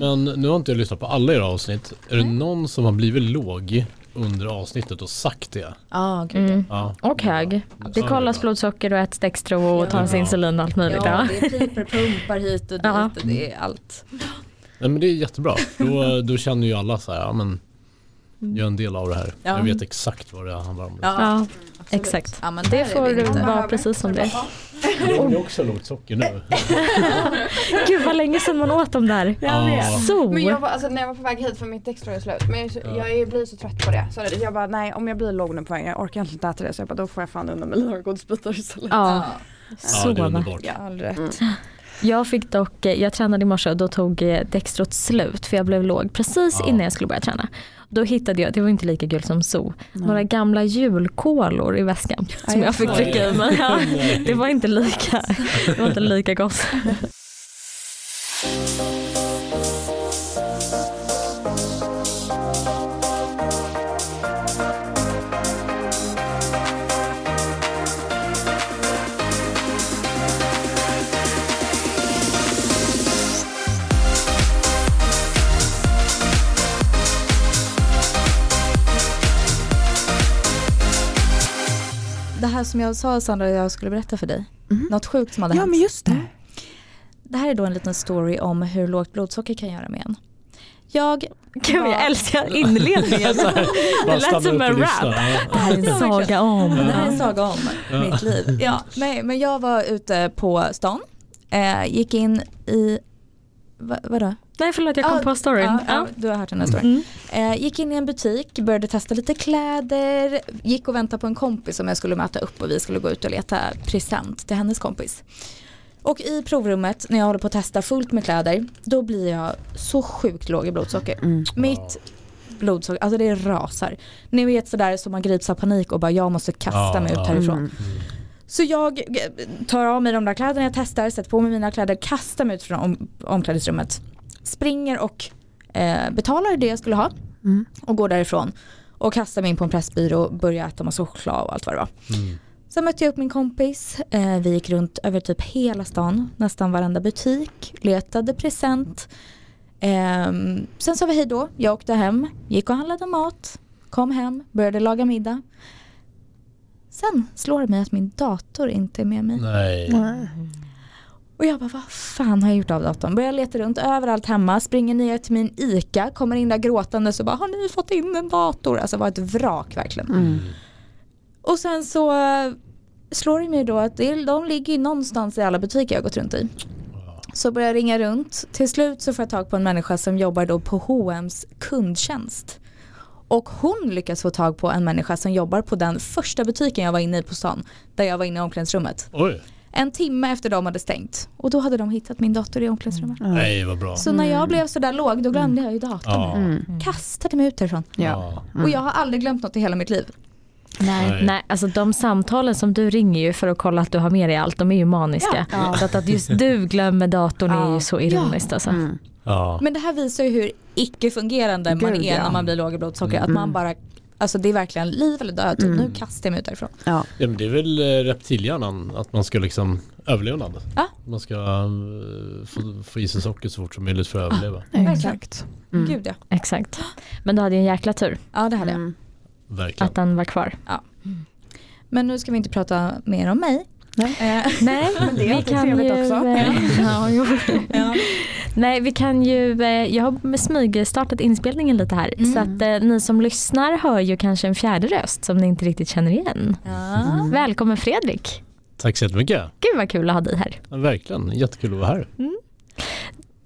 Men nu har inte jag lyssnat på alla era avsnitt. Är det någon som har blivit låg under avsnittet och sagt det? Ja, gud Mm. Ja. Och hög. Det Ja, kollas blodsocker och äts Dextro och Ja. tas insulin och allt möjligt. Ja, Ja. det är piper, pumpar hit och dit Ja. och det är allt. Nej men det är jättebra. Då, då känner ju alla så här, ja men jag är en del av det här. Ja. Jag vet exakt vad det handlar om. Ja, absolut. exakt. Ja, men Det får vara precis som det är. Jag har också lågt socker nu. Gud vad länge sedan man åt dem där. Jag vet. Men jag var, alltså, när jag var på väg hit för mitt extra är slut. Men jag, är jag är, blir så trött på det. Så jag bara nej om jag blir låg nu på vägen, jag orkar inte äta det. Så jag bara då får jag fan undan mig några godisbitar istället. Ja, Ja, så det är underbart. Ja, rätt. Jag fick dock, eh, jag tränade i morse och då tog eh, Dextrot slut för jag blev låg precis Ja. innan jag skulle börja träna. Då hittade jag, det var inte lika gult som so, några gamla julkolor i väskan som jag fick trycka i mig. Ja, det var inte lika, det var inte lika gott. Det här som jag sa Sandra, jag skulle berätta för dig. Mhm. Något sjukt som hade Ja hänt. men just det. Det här är då en liten story om hur lågt blodsocker kan göra med en. Jag, Gud jag älskar inledningen. Bara lät som en rap. Ja. Det här är en saga om. det här är en saga om mitt liv. Ja, nej, men jag var ute på stan, eh, gick in i, va, vadå? Nej förlåt jag kom Ja, på storyn. Ja, Ja. ja, du har hört den här storyn. Mm. Eh, gick in i en butik, började testa lite kläder, gick och väntade på en kompis som jag skulle möta upp och vi skulle gå ut och leta present till hennes kompis. Och i provrummet när jag håller på att testa fullt med kläder, då blir jag så sjukt låg i blodsocker. Mm. Mitt blodsocker, alltså det rasar. Ni vet sådär som man grips av panik och bara jag måste kasta mig ut härifrån. Mm. Så jag eh, tar av mig de där kläderna jag testar, sätter på mig mina kläder, kastar mig ut från om, omklädningsrummet. Springer och eh, betalar det jag skulle ha Mm. och går därifrån. Och kastar mig in på en pressbyrå och börjar äta massa choklad och allt vad det var. Mm. Sen mötte jag upp min kompis, eh, vi gick runt över typ hela stan, nästan varenda butik, letade present. Ehm, sen sa vi hej då, jag åkte hem, gick och handlade mat, kom hem, började laga middag. Sen slår det mig att min dator inte är med mig. Nej. Och jag bara, vad fan har jag gjort av datorn? Börjar leta runt överallt hemma, springer ner till min ICA, kommer in där gråtande så bara, har ni fått in en dator? Alltså det var ett vrak verkligen. Mm. Och sen så eh, slår det mig då att de ligger någonstans i alla butiker jag har gått runt i. Så börjar jag ringa runt. Till slut så får jag tag på en människa som jobbar då på H&M's kundtjänst. Och hon lyckas få tag på en människa som jobbar på den första butiken jag var inne i på stan. Där jag var inne i omklädningsrummet. Oj. En timme efter de hade stängt. Och då hade de hittat min dator i omklädningsrummet. Nej vad bra. Så när jag blev sådär låg då glömde jag ju datorn. Mm. Kastade mig ut därifrån. Ja. Och jag har aldrig glömt något i hela mitt liv. Nej. Nej, alltså de samtalen som du ringer ju för att kolla att du har med dig allt, de är ju maniska. Ja. Så att, att just du glömmer datorn är Ja. ju så ironiskt alltså. Mm. Ja. Men det här visar ju hur icke-fungerande man är ja. när man blir låg i blodsocker. Att Mm. man bara, alltså det är verkligen liv eller död. Typ. Mm. Nu kastar jag mig ut därifrån. Ja. ja men det är väl eh, reptilhjärnan att man ska liksom överlevnad. Ja. Man ska eh, få, få i sig socker så fort som möjligt för att överleva. Exakt. Mm. Gud ja. Exakt. Men du hade ju en jäkla tur Ja det hade jag. Mm. Verkligen. att den var kvar. Men nu ska vi inte prata mer om mig. Nej. Eh, Nej, det är vi kan trevligt ju... också. eh, ja, jo. ja. Nej, vi kan ju, eh, jag har smygstartat inspelningen lite här. Mm. Så att eh, ni som lyssnar hör ju kanske en fjärde röst som ni inte riktigt känner igen. Ja. Välkommen Fredrik. Tack så jättemycket. Gud vad kul att ha dig här. Ja, verkligen, jättekul att vara här.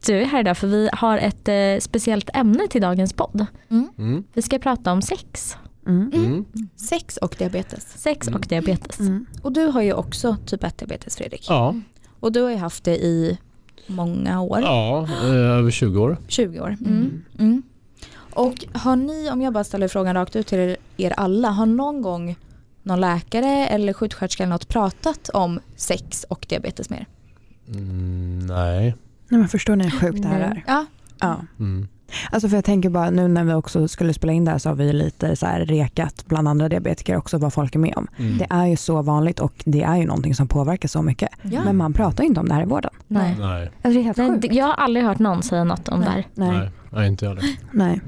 Du är här idag för vi har ett eh, speciellt ämne till dagens podd. Mm. Vi ska prata om sex. Mm. Mm. Sex och diabetes. Sex och Mm. diabetes. Mm. Och du har ju också typ 1 diabetes Fredrik. Ja, Och du har ju haft det i många år. ja eh, över 20 år. 20 år. Mm. Mm. Och har ni, om jag bara ställer frågan rakt ut till er, er alla, har någon gång någon läkare eller sjuksköterska eller något pratat om sex och diabetes med er? Mm, nej. Nej men förstår ni hur sjukt det här Nej. är? Ja. Ja. Mm. Alltså för jag tänker bara nu när vi också skulle spela in det här så har vi lite så här rekat bland andra diabetiker också vad folk är med om. Mm. Det är ju så vanligt och det är ju någonting som påverkar så mycket. Ja. Men man pratar inte om det här i vården. Nej. Nej, Alltså det är helt Nej, sjukt. jag har aldrig hört någon säga något om det här. Nej. nej, nej, inte jag heller. Nej.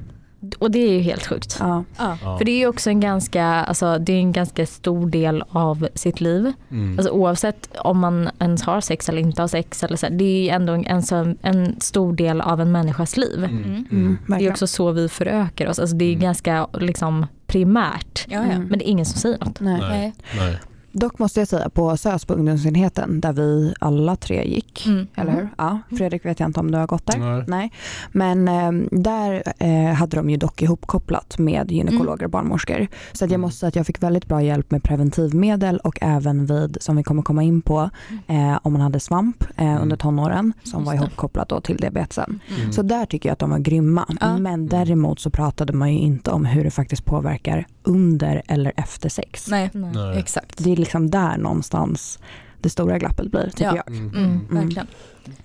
Och det är ju helt sjukt. Ja. Ja. För det är ju också en ganska, alltså, det är en ganska stor del av sitt liv. Mm. Alltså, oavsett om man ens har sex eller inte har sex. Eller så, det är ju ändå en, en, stor del av en människas liv. Mm. Mm. Mm, Det är också så vi förökar oss. Alltså, det är Mm. ganska liksom, primärt. Ja, ja. Mm. Men det är ingen som säger något. Nej. Nej. Nej. Dock måste jag säga på SÖS på ungdomsenheten där vi alla tre gick, Mm. eller hur? Ja, Fredrik vet jag inte om du har gått där. Nej. Men eh, där eh, hade de ju dock ihopkopplat med gynekologer Mm. och barnmorskor. Så att jag Mm. måste säga att jag fick väldigt bra hjälp med preventivmedel och även vid, som vi kommer komma in på, eh, om man hade svamp eh, Mm. under tonåren som var ihopkopplat då till diabetesen. Mm. Så där tycker jag att de var grymma. Ja. Men däremot så pratade man ju inte om hur det faktiskt påverkar under eller efter sex. Nej, Nej. exakt. Det är liksom där någonstans det stora glappet blir tycker Ja. jag. Mm. Mm, Mm. verkligen.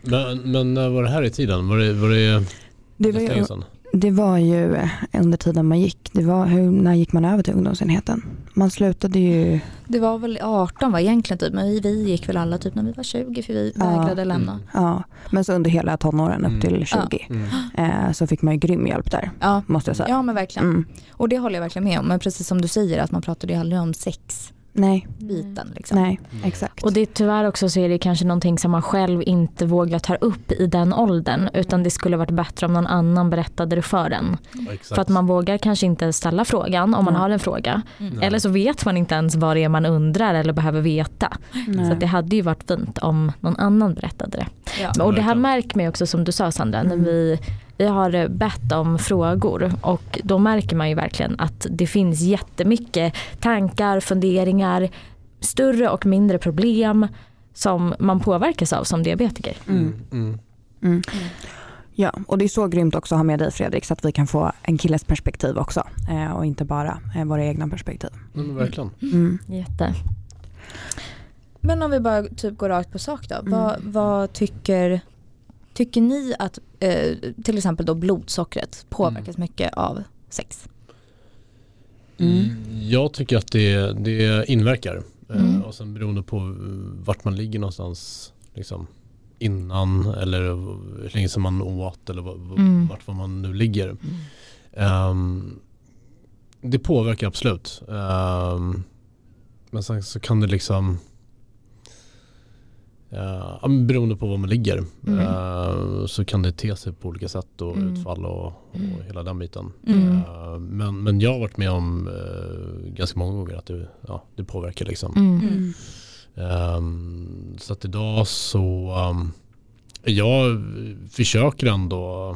Men, men när var det här i tiden? Var det, var det, Det var, ju, det var ju eh, under tiden man gick. Det var hur, när gick man över till ungdomsenheten? Man slutade ju, Det var väl 18 var egentligen typ, men vi, vi gick väl alla typ när vi var 20 för vi Ja. vägrade lämna. Mm. ja, men så under hela tonåren upp Mm. till 20 Mm. eh, så fick man ju grym hjälp där, Ja. måste jag säga. ja, men verkligen. Mm. Och det håller jag verkligen med om. Men precis som du säger att man pratade ju aldrig om sexbiten Nej, liksom. nej, Mm. exakt. Och det är tyvärr också så är det kanske någonting som man själv inte vågar ta upp i den åldern. Utan det skulle varit bättre om någon annan berättade det för en. Exakt. För att man vågar kanske inte ställa frågan om man Nej. har en fråga. Mm. Eller så vet man inte ens vad det är man undrar eller behöver veta. Så att det hade ju varit fint om någon annan berättade det. Ja. Och det här märker man också som du sa Sandra, när Mm. vi, vi har bett om frågor och då märker man ju verkligen att det finns jättemycket tankar, funderingar, större och mindre problem som man påverkas av som diabetiker. Mm. Mm. Mm. Ja, och det är så grymt också att ha med dig Fredrik så att vi kan få en killes perspektiv också eh, och inte bara eh, våra egna perspektiv. Men verkligen. Mm. Jätte. Men om vi bara typ går rakt på sak då. Mm. Vad, vad tycker, tycker ni att eh, till exempel då blodsockret påverkas mycket av sex? Mm. Jag tycker att det, det inverkar. Eh, Mm. Och sen beroende på vart man ligger någonstans liksom, innan eller hur länge som man åt eller Mm. vart var man nu ligger. Ehm, det påverkar absolut. Ehm, men sen så kan det liksom Uh, men beroende på var man ligger Mm. eh, så kan det te sig på olika sätt och Mm. utfall och, och Mm. hela den biten. Mm. Eh, men, men jag har varit med om eh, ganska många gånger att det, ja, det påverkar liksom. Mm. Mm. Ehm, så att idag så um, jag försöker ändå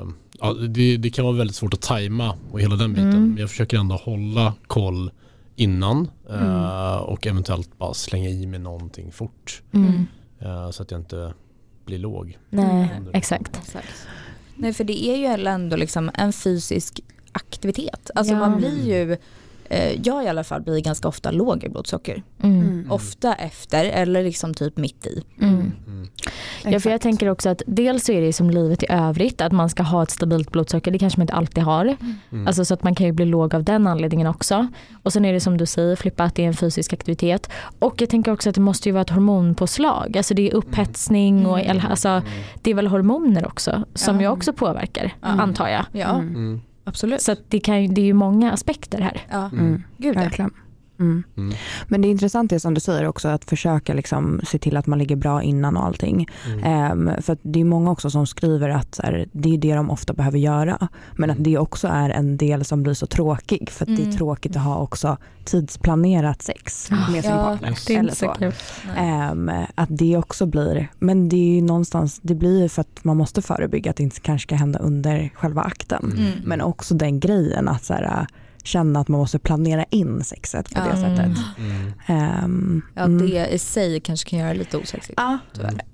ehm, ja, det, det kan vara väldigt svårt att tajma och hela den biten. Mm. Men jag försöker ändå hålla koll innan Mm. eh, och eventuellt bara slänga i mig någonting fort. Mm. eh, så att jag inte blir låg. Nej, Mm. exakt. Exakt. Nej för det är ju ändå liksom en fysisk aktivitet. Alltså Ja. man blir ju, jag i alla fall blir ganska ofta låg i blodsocker. Mm. Mm. Ofta efter eller liksom typ mitt i. Mm. Mm. Ja, för jag tänker också att dels så är det som livet i övrigt att man ska ha ett stabilt blodsocker. Det kanske man inte alltid har. Mm. Alltså så att man kan ju bli låg av den anledningen också. Och sen är det som du säger Flippa att det är en fysisk aktivitet. Och jag tänker också att det måste ju vara ett hormonpåslag. Alltså det är upphetsning och Mm. alltså, det är väl hormoner också som Ja. ju också påverkar antar jag. Ja, Mm. Mm. Absolut. Så att det, kan, det är ju många aspekter här. ja, Mm. gud ja. Verkligen. Mm. Mm. Men det är intressant det som du säger också att försöka liksom se till att man ligger bra innan och allting. Mm. Ehm, för att det är många också som skriver att så här, det är det de ofta behöver göra. Men att det också är en del som blir så tråkig för att det är Mm. tråkigt att ha också tidsplanerat sex med sin Ja, partner. Det är eller så. Ehm, att det också blir, men det är ju någonstans, det blir ju för att man måste förebygga att det inte kanske ska hända under själva akten. Mm. Men också den grejen att så här, känna att man måste planera in sexet på det Ja. sättet. Mm. Ehm, Ja, mm. det i sig kanske kan göra det lite osexigt. Ja.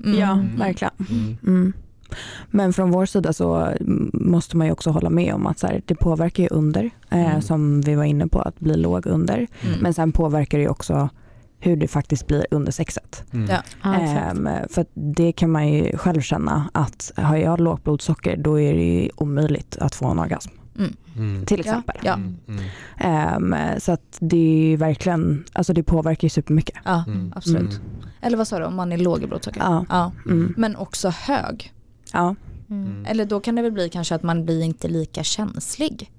Mm. ja Mm. verkligen. Mm. Mm. Men från vår sida så mm, måste man ju också hålla med om att så här, det påverkar ju under, eh, Mm. som vi var inne på, att bli låg under. Mm. Men sen påverkar det ju också hur det faktiskt blir under sexet. Mm. Ja. Ehm, för det kan man ju själv känna att har jag lågt blodsocker då är det ju omöjligt att få en orgasm Mm. Till exempel. Ja. Mm. Mm. Ehm, så att det är verkligen, alltså det påverkar ju supermycket. Ja, Mm. absolut. Mm. Eller vad sa du, om man är låg i blodsocker? Ja. ja. Mm. Men också hög. Ja. Mm. Eller då kan det väl bli kanske att man blir inte lika känslig.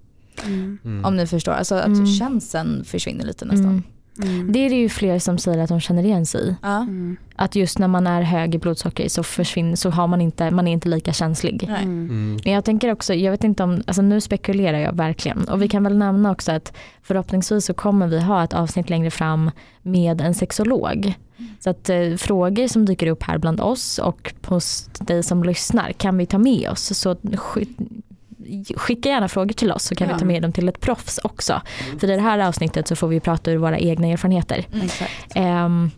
Mm. Om ni förstår, alltså att Mm. känseln försvinner lite nästan. Mm. Mm. Det är det ju fler som säger att de känner igen sig i. Ja. Mm. Att just när man är hög i blodsocker så försvinner, så har man inte, man är inte lika känslig. Mm. Mm. Men jag tänker också, jag vet inte om, alltså nu spekulerar jag verkligen och vi kan väl nämna också att förhoppningsvis så kommer vi ha ett avsnitt längre fram med en sexolog. Så att eh, frågor som dyker upp här bland oss och hos dig som lyssnar kan vi ta med oss. Så skicka gärna frågor till oss så kan Ja. vi ta med dem till ett proffs också. För i det här avsnittet så får vi prata ur våra egna erfarenheter. Mm. Ehm,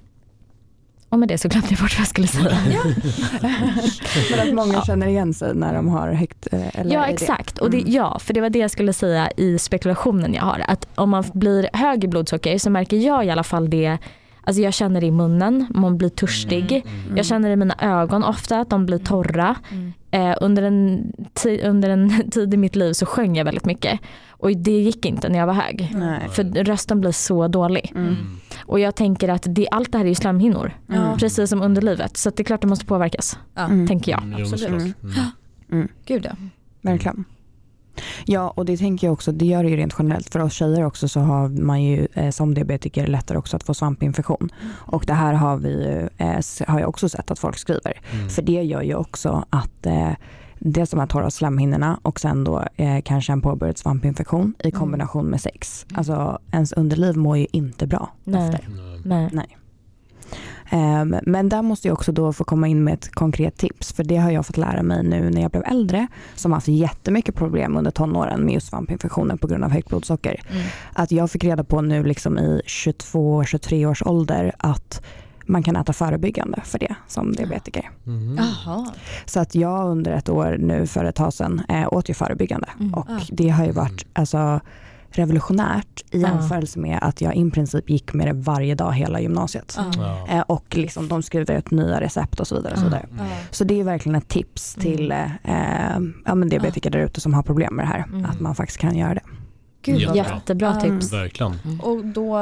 och med det så glömde jag bort vad jag skulle säga. Men att många Ja. känner igen sig när de har högt eh, eller Ja exakt, och det, Mm. ja för det var det jag skulle säga i spekulationen jag har. Att om man blir hög i blodsocker så märker jag i alla fall det Alltså jag känner det i munnen, man blir törstig. Mm. Jag känner i mina ögon ofta att de blir torra. Mm. Eh, under, en under en tid i mitt liv så sjöng jag väldigt mycket. Och det gick inte när jag var hög. Nej. För rösten blir så dålig. Mm. Mm. Och jag tänker att det, allt det här är ju slemhinnor. Mm. Precis som underlivet. Så att det är klart det måste påverkas. Mm. Tänker jag. Mm, absolut. Mm. Gud ja. Verkligen. Ja, och det tänker jag också, det gör det ju rent generellt. För oss tjejer också så har man ju eh, som diabetiker lättare också att få svampinfektion. Och det här har vi eh, har jag också sett att folk skriver. Mm. För det gör ju också att eh, dels de här torra slemhinnorna och sen då eh, kanske en påbörjad svampinfektion i kombination med sex. Alltså ens underliv mår ju inte bra Nej. efter. Nej. Nej. Ehm, men där måste jag också då få komma in med ett konkret tips. För det har jag fått lära mig nu när jag blev äldre. Som haft jättemycket problem under tonåren med just svampinfektioner på grund av högt blodsocker. Mm. Att jag fick reda på nu liksom i 22-23 års ålder att man kan äta förebyggande för det som diabetiker. Mm. Så att jag under ett år nu för ett tag sedan eh, åt ju förebyggande. Mm. Och Ah. det har ju varit alltså, revolutionärt i jämförelse med att jag i princip gick med det varje dag hela gymnasiet. Eh, och liksom, de skriver ut nya recept och så vidare. Och så, vidare. Ja. så det är verkligen ett tips till eh, eh, ja, men diabetiker där ute som har problem med det här. Mm. Att man faktiskt kan göra det. Gud Jättebra. bra. Jättebra Mm. tips. Verkligen. Och då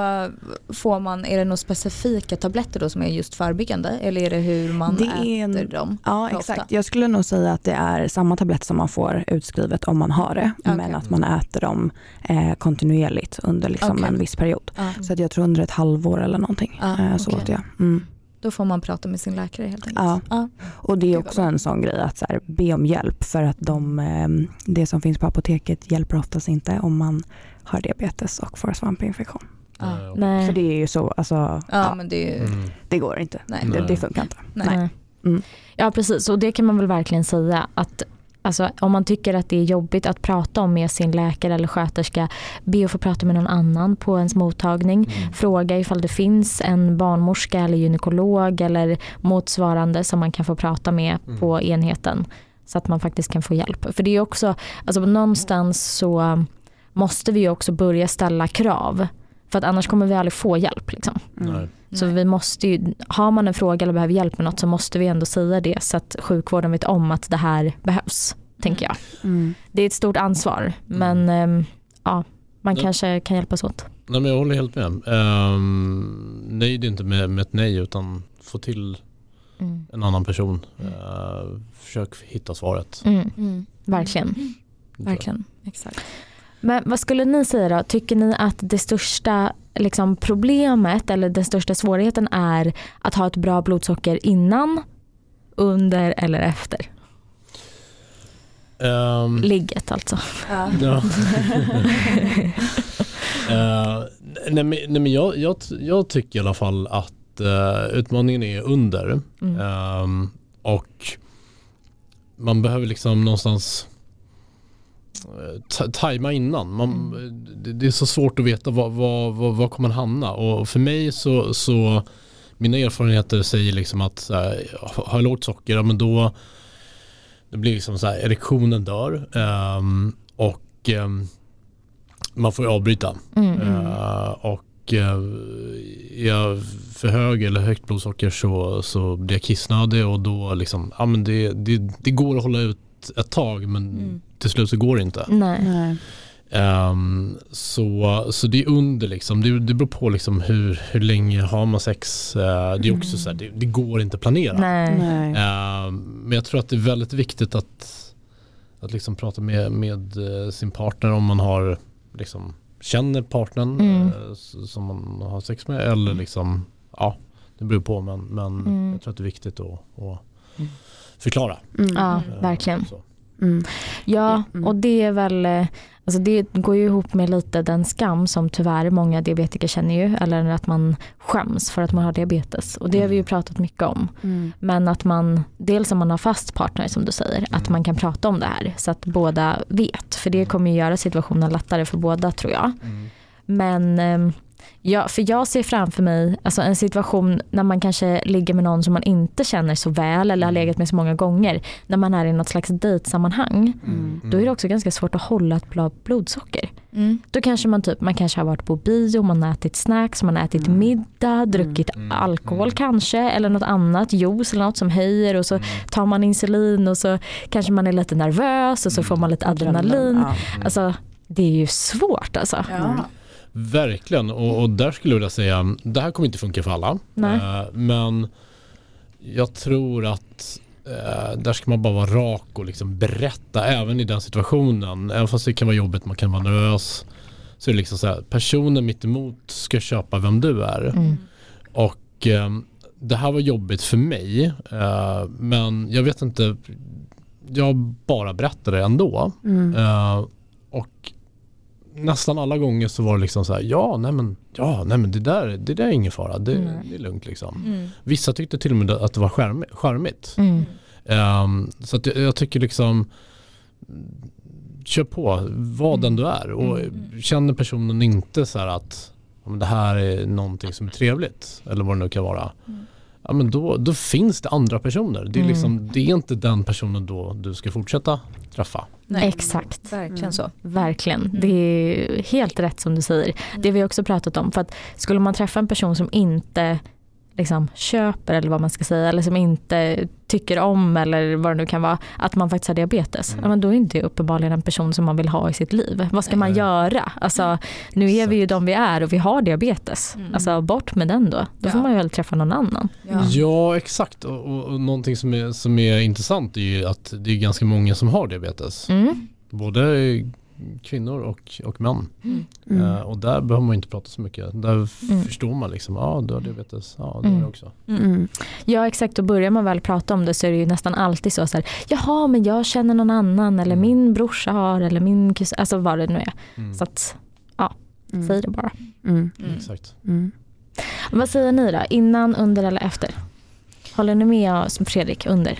får man, är det några specifika tabletter då som är just förebyggande eller är det hur man Det är äter dem? Ja Ofta. exakt. Jag skulle nog säga att det är samma tablett som man får utskrivet om man har det. Okej. Men att man äter dem eh, kontinuerligt under liksom Okej. en viss period. Ja. Så att jag tror under ett halvår eller någonting. Eh, så okej. åt jag. Mm. Då får man prata med sin läkare helt enkelt. Ja. Ja. Och det är också bra. en sån grej att så här, be om hjälp för att de, eh, det som finns på apoteket hjälper oftast inte om man har diabetes och får svampinfektion. Ja. Nej. För Nej. det är ju så, alltså, Ja, ja, men det är ju, Mm. det går inte. nej. Det, det funkar inte. Nej. Nej. Mm. Ja precis och det kan man väl verkligen säga att Alltså, om man tycker att det är jobbigt att prata om med sin läkare eller sköterska, be att få prata med någon annan på ens mottagning. Mm. Fråga ifall det finns en barnmorska eller gynekolog eller motsvarande som man kan få prata med Mm. på enheten. Så att man faktiskt kan få hjälp. För det är också, alltså någonstans så måste vi också börja ställa krav. För att annars kommer vi aldrig få hjälp. Liksom. Mm. Så vi måste ju, har man en fråga eller behöver hjälp med något så måste vi ändå säga det så att sjukvården vet om att det här behövs. Tänker jag. Mm. Det är ett stort ansvar men ehm, ja, man Ja. kanske kan hjälpas åt. Nej men jag håller helt med. Um, nöjd inte med, med ett nej utan få till Mm. en annan person. Uh, försök hitta svaret. Mm, Mm. verkligen. Verkligen, exakt. Men vad skulle ni säga då? Tycker ni att det största liksom, problemet eller den största svårigheten är att ha ett bra blodsocker innan, under eller efter? Ehm, Ligget alltså. Ja. ja. Eh, nej, men, nej men jag, jag, jag tycker i alla fall att eh, utmaningen är under. Mm. Ehm, och man behöver liksom någonstans ta- tajma innan. Man, det, det är så svårt att veta var, var, var, var kommer man hamna. Och för mig så, så mina erfarenheter säger liksom att här, har jag lågt socker, ja men då det blir liksom så här, erektionen dör ehm, och ehm, man får ju avbryta. Mm. Eh, och eh, jag för hög eller högt blodsocker så, så blir jag kissnödig och då liksom, ja men det, det, det går att hålla ut ett tag men Mm. till slut så går det inte. Nej. Nej. Ehm, så, så det är under liksom, det, det beror på liksom hur, hur länge har man sex. Eh, det är också så här, det, det går inte att planera. Nej. Nej. Ehm, men jag tror att det är väldigt viktigt att, att liksom prata med, med eh, sin partner om man har liksom, känner partnern Mm. s- som man har sex med eller liksom, ja det beror på men, men Mm. jag tror att det är viktigt att, att förklara. Mm. Ja, Eh, verkligen. Mm. Ja, Mm. och det är väl, eh, alltså det går ju ihop med lite den skam som tyvärr många diabetiker känner ju, eller att man skäms för att man har diabetes. Och det har vi ju pratat mycket om. Mm. Men att man, dels om man har fast partner som du säger, att man kan prata om det här så att båda vet. För det kommer ju göra situationen lättare för båda tror jag. Men ehm, ja, för jag ser framför mig alltså en situation när man kanske ligger med någon som man inte känner så väl eller har legat med så många gånger. När man är i något slags dejtsammanhang. Mm. Då är det också ganska svårt att hålla ett bra blodsocker. Mm. Då kanske man typ, man kanske har varit på bio, man har ätit snacks, man har ätit Mm. middag, druckit Mm. alkohol Mm. kanske eller något annat, juice eller något som höjer och så tar man insulin och så kanske man är lite nervös och så får man lite adrenalin. Alltså det är ju svårt alltså. Ja. Verkligen och, och där skulle jag vilja säga, det här kommer inte funka för alla. Eh, men jag tror att eh, där ska man bara vara rak och liksom berätta även i den situationen. Även fast det kan vara jobbigt, man kan vara nervös. Så är det liksom så här, personen mitt emot ska köpa vem du är. Mm. Och eh, det här var jobbigt för mig. Eh, men jag vet inte, jag bara berättade ändå. Mm. Eh, och nästan alla gånger så var det liksom så här, ja nej men, ja, nej, men det, där, det där är ingen fara, det, Nej. det är lugnt liksom. Mm. Vissa tyckte till och med att det var charmigt. Mm. Ehm, så att jag, jag tycker liksom kör på, var den du är och känner personen inte så här att det här är någonting som är trevligt eller vad det nu kan vara. Ja, men då, då finns det andra personer. Det är, Mm. liksom, det är inte den personen då du ska fortsätta träffa. Nej. Exakt. Verkligen Mm. så. Verkligen, det är helt rätt som du säger. Det har vi också pratat om. För att skulle man träffa en person som inte liksom, köper eller vad man ska säga eller som inte tycker om eller vad det nu kan vara att man faktiskt har diabetes. Mm. Ja, men då är inte det uppenbarligen en person som man vill ha i sitt liv. Vad ska man göra? Alltså, nu är vi ju de vi är och vi har diabetes. Mm. Alltså bort med den då. Då får Ja. man ju väl träffa någon annan. Ja. Ja exakt och, och, och någonting som är, som är intressant är ju att det är ganska många som har diabetes. Mm. Både kvinnor och, och män. Mm. Mm. Eh, och där behöver man inte prata så mycket. Där Mm. förstår man liksom, ja ah, du har diabetes, ja det har Mm. jag också. Mm. Ja exakt och börjar man väl prata om det så är det ju nästan alltid så, så här, jaha men jag känner någon annan eller Mm. min brorsa har eller min kusin, alltså vad det nu är. Mm. Så att Mm. säg det bara. Mm. Mm. Exakt. Mm. Vad säger ni då, innan, under eller efter? Håller ni med Fredrik, under?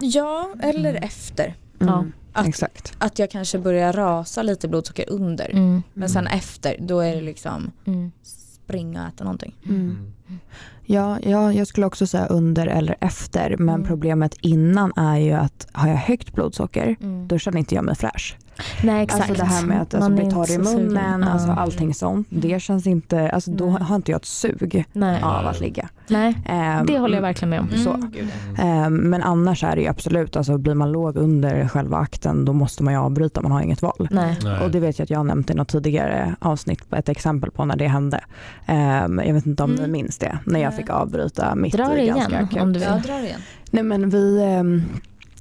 Ja, eller efter. Ja. Mm. Att, Exakt. att jag kanske börjar rasa lite blodsocker under. Mm. Men sen efter, då är det liksom Mm. springa och äta någonting. Mm. Ja, ja, jag skulle också säga under eller efter. Men Mm. problemet innan är ju att har jag högt blodsocker Mm. då känner inte jag mig fräsch. Nej exakt. Alltså det här med att alltså, Man bli torr i munnen, alltså Ja. allting sånt. Det känns inte, alltså då har inte jag ett sug Nej. av att ligga. Nej, Ehm, det håller jag verkligen med om. Så. Mm. Ehm, Men annars är det ju absolut, alltså blir man låg under själva akten då måste man ju avbryta, man har inget val. Nej. Nej. Och det vet jag att jag har nämnt i något tidigare avsnitt, ett exempel på när det hände. Ehm, jag vet inte om Mm. ni minns det, när jag fick avbryta mitt Dra i ganska igen akut. om du vill. Jag drar igen. Nej men vi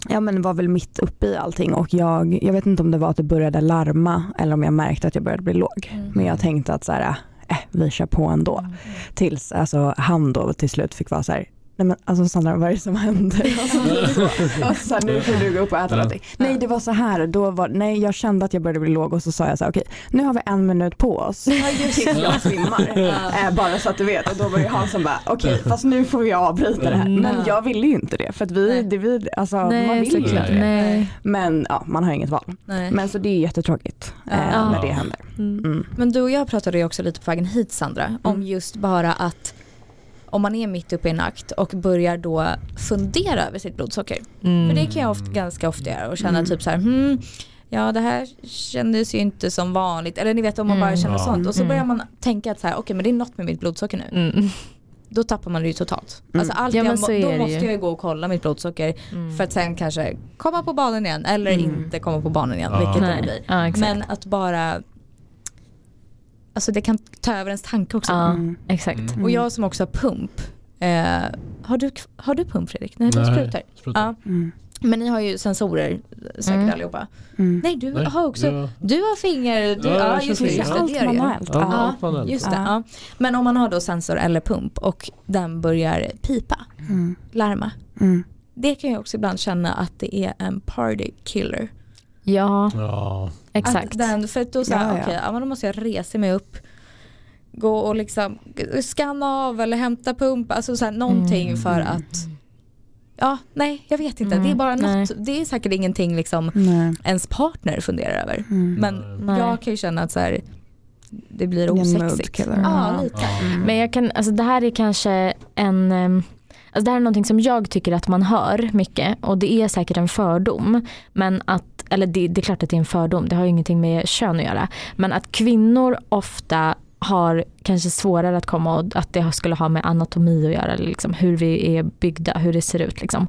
Ja men var väl mitt uppe i allting och jag, jag vet inte om det var att det började larma eller om jag märkte att jag började bli låg. Mm. Men jag tänkte att så här, äh, vi kör på ändå. Tills alltså, han då till slut fick vara så här, nej men alltså Sandra vad är det som händer? och så här, nu får du gå upp och äta Ja. någonting. Nej det var så här, då var, nej jag kände att jag började bli låg och så sa jag så här, okej nu har vi en minut på oss tills jag svimmar. Eh, bara så att du vet och då var han som bara okej fast nu får vi avbryta det här. Men Mm. jag ville ju inte det för att vi, det vi alltså man Nej, vill ju inte det. Nej. Men ja, man har inget val. Nej. Men så det är jättetråkigt eh, Ja. när det händer. Mm. Mm. Men du och jag pratade ju också lite på vägen hit Sandra, om Mm. just bara att om man är mitt uppe i en akt och börjar då fundera över sitt blodsocker. Mm. För det kan jag ofta, ganska ofta göra och känna Mm. typ så här, hmm, ja det här kändes ju inte som vanligt. Eller ni vet om man bara Mm. känner Ja. sånt. Och så Mm. börjar man tänka att så här, okej men det är något med mitt blodsocker nu. Mm. Då tappar man det ju totalt. Mm. Alltså allt Ja, jag, då måste ju. jag ju gå och kolla mitt blodsocker Mm. för att sen kanske komma på banan igen eller Mm. inte komma på banan igen. Ja. Vilket det blir. Ja. Men att bara Alltså det kan ta över ens tanke också. Ja, Mm. exakt. Mm. Och jag som också har pump. Eh, har, du, har du pump Fredrik? Nej, du sprutar. Ja. Mm. Men ni har ju sensorer säkert Mm. allihopa. Mm. Nej du Nej, har också, ja. du har finger, du, Ja, ja, jag just just det, Allt det gör. Ja, Ja. allt manuellt. Just det, Ja. ja. Men om man har då sensor eller pump och den börjar pipa, Mm. larma. Mm. Det kan jag också ibland känna att det är en party killer. Ja, Ja, exakt. Att den, för att då här, Ja, ja. okej, ja, men då måste jag resa mig upp, gå och liksom skanna av eller hämta pump, alltså så här, någonting Mm. för att Ja, nej jag vet inte. Mm, Det är bara nej. något, det är säkert ingenting liksom Nej. ens partner funderar över. Mm. Men Nej. jag kan ju känna att så här, det blir osexigt. Ja, Ja. lite. ja. Men jag kan, alltså det här är kanske en ehm, Alltså det här är någonting som jag tycker att man hör mycket och det är säkert en fördom. Men att, eller det, det är klart att det är en fördom, det har ju ingenting med kön att göra. Men att kvinnor ofta har kanske svårare att komma och att det skulle ha med anatomi att göra, liksom hur vi är byggda, hur det ser ut. Liksom.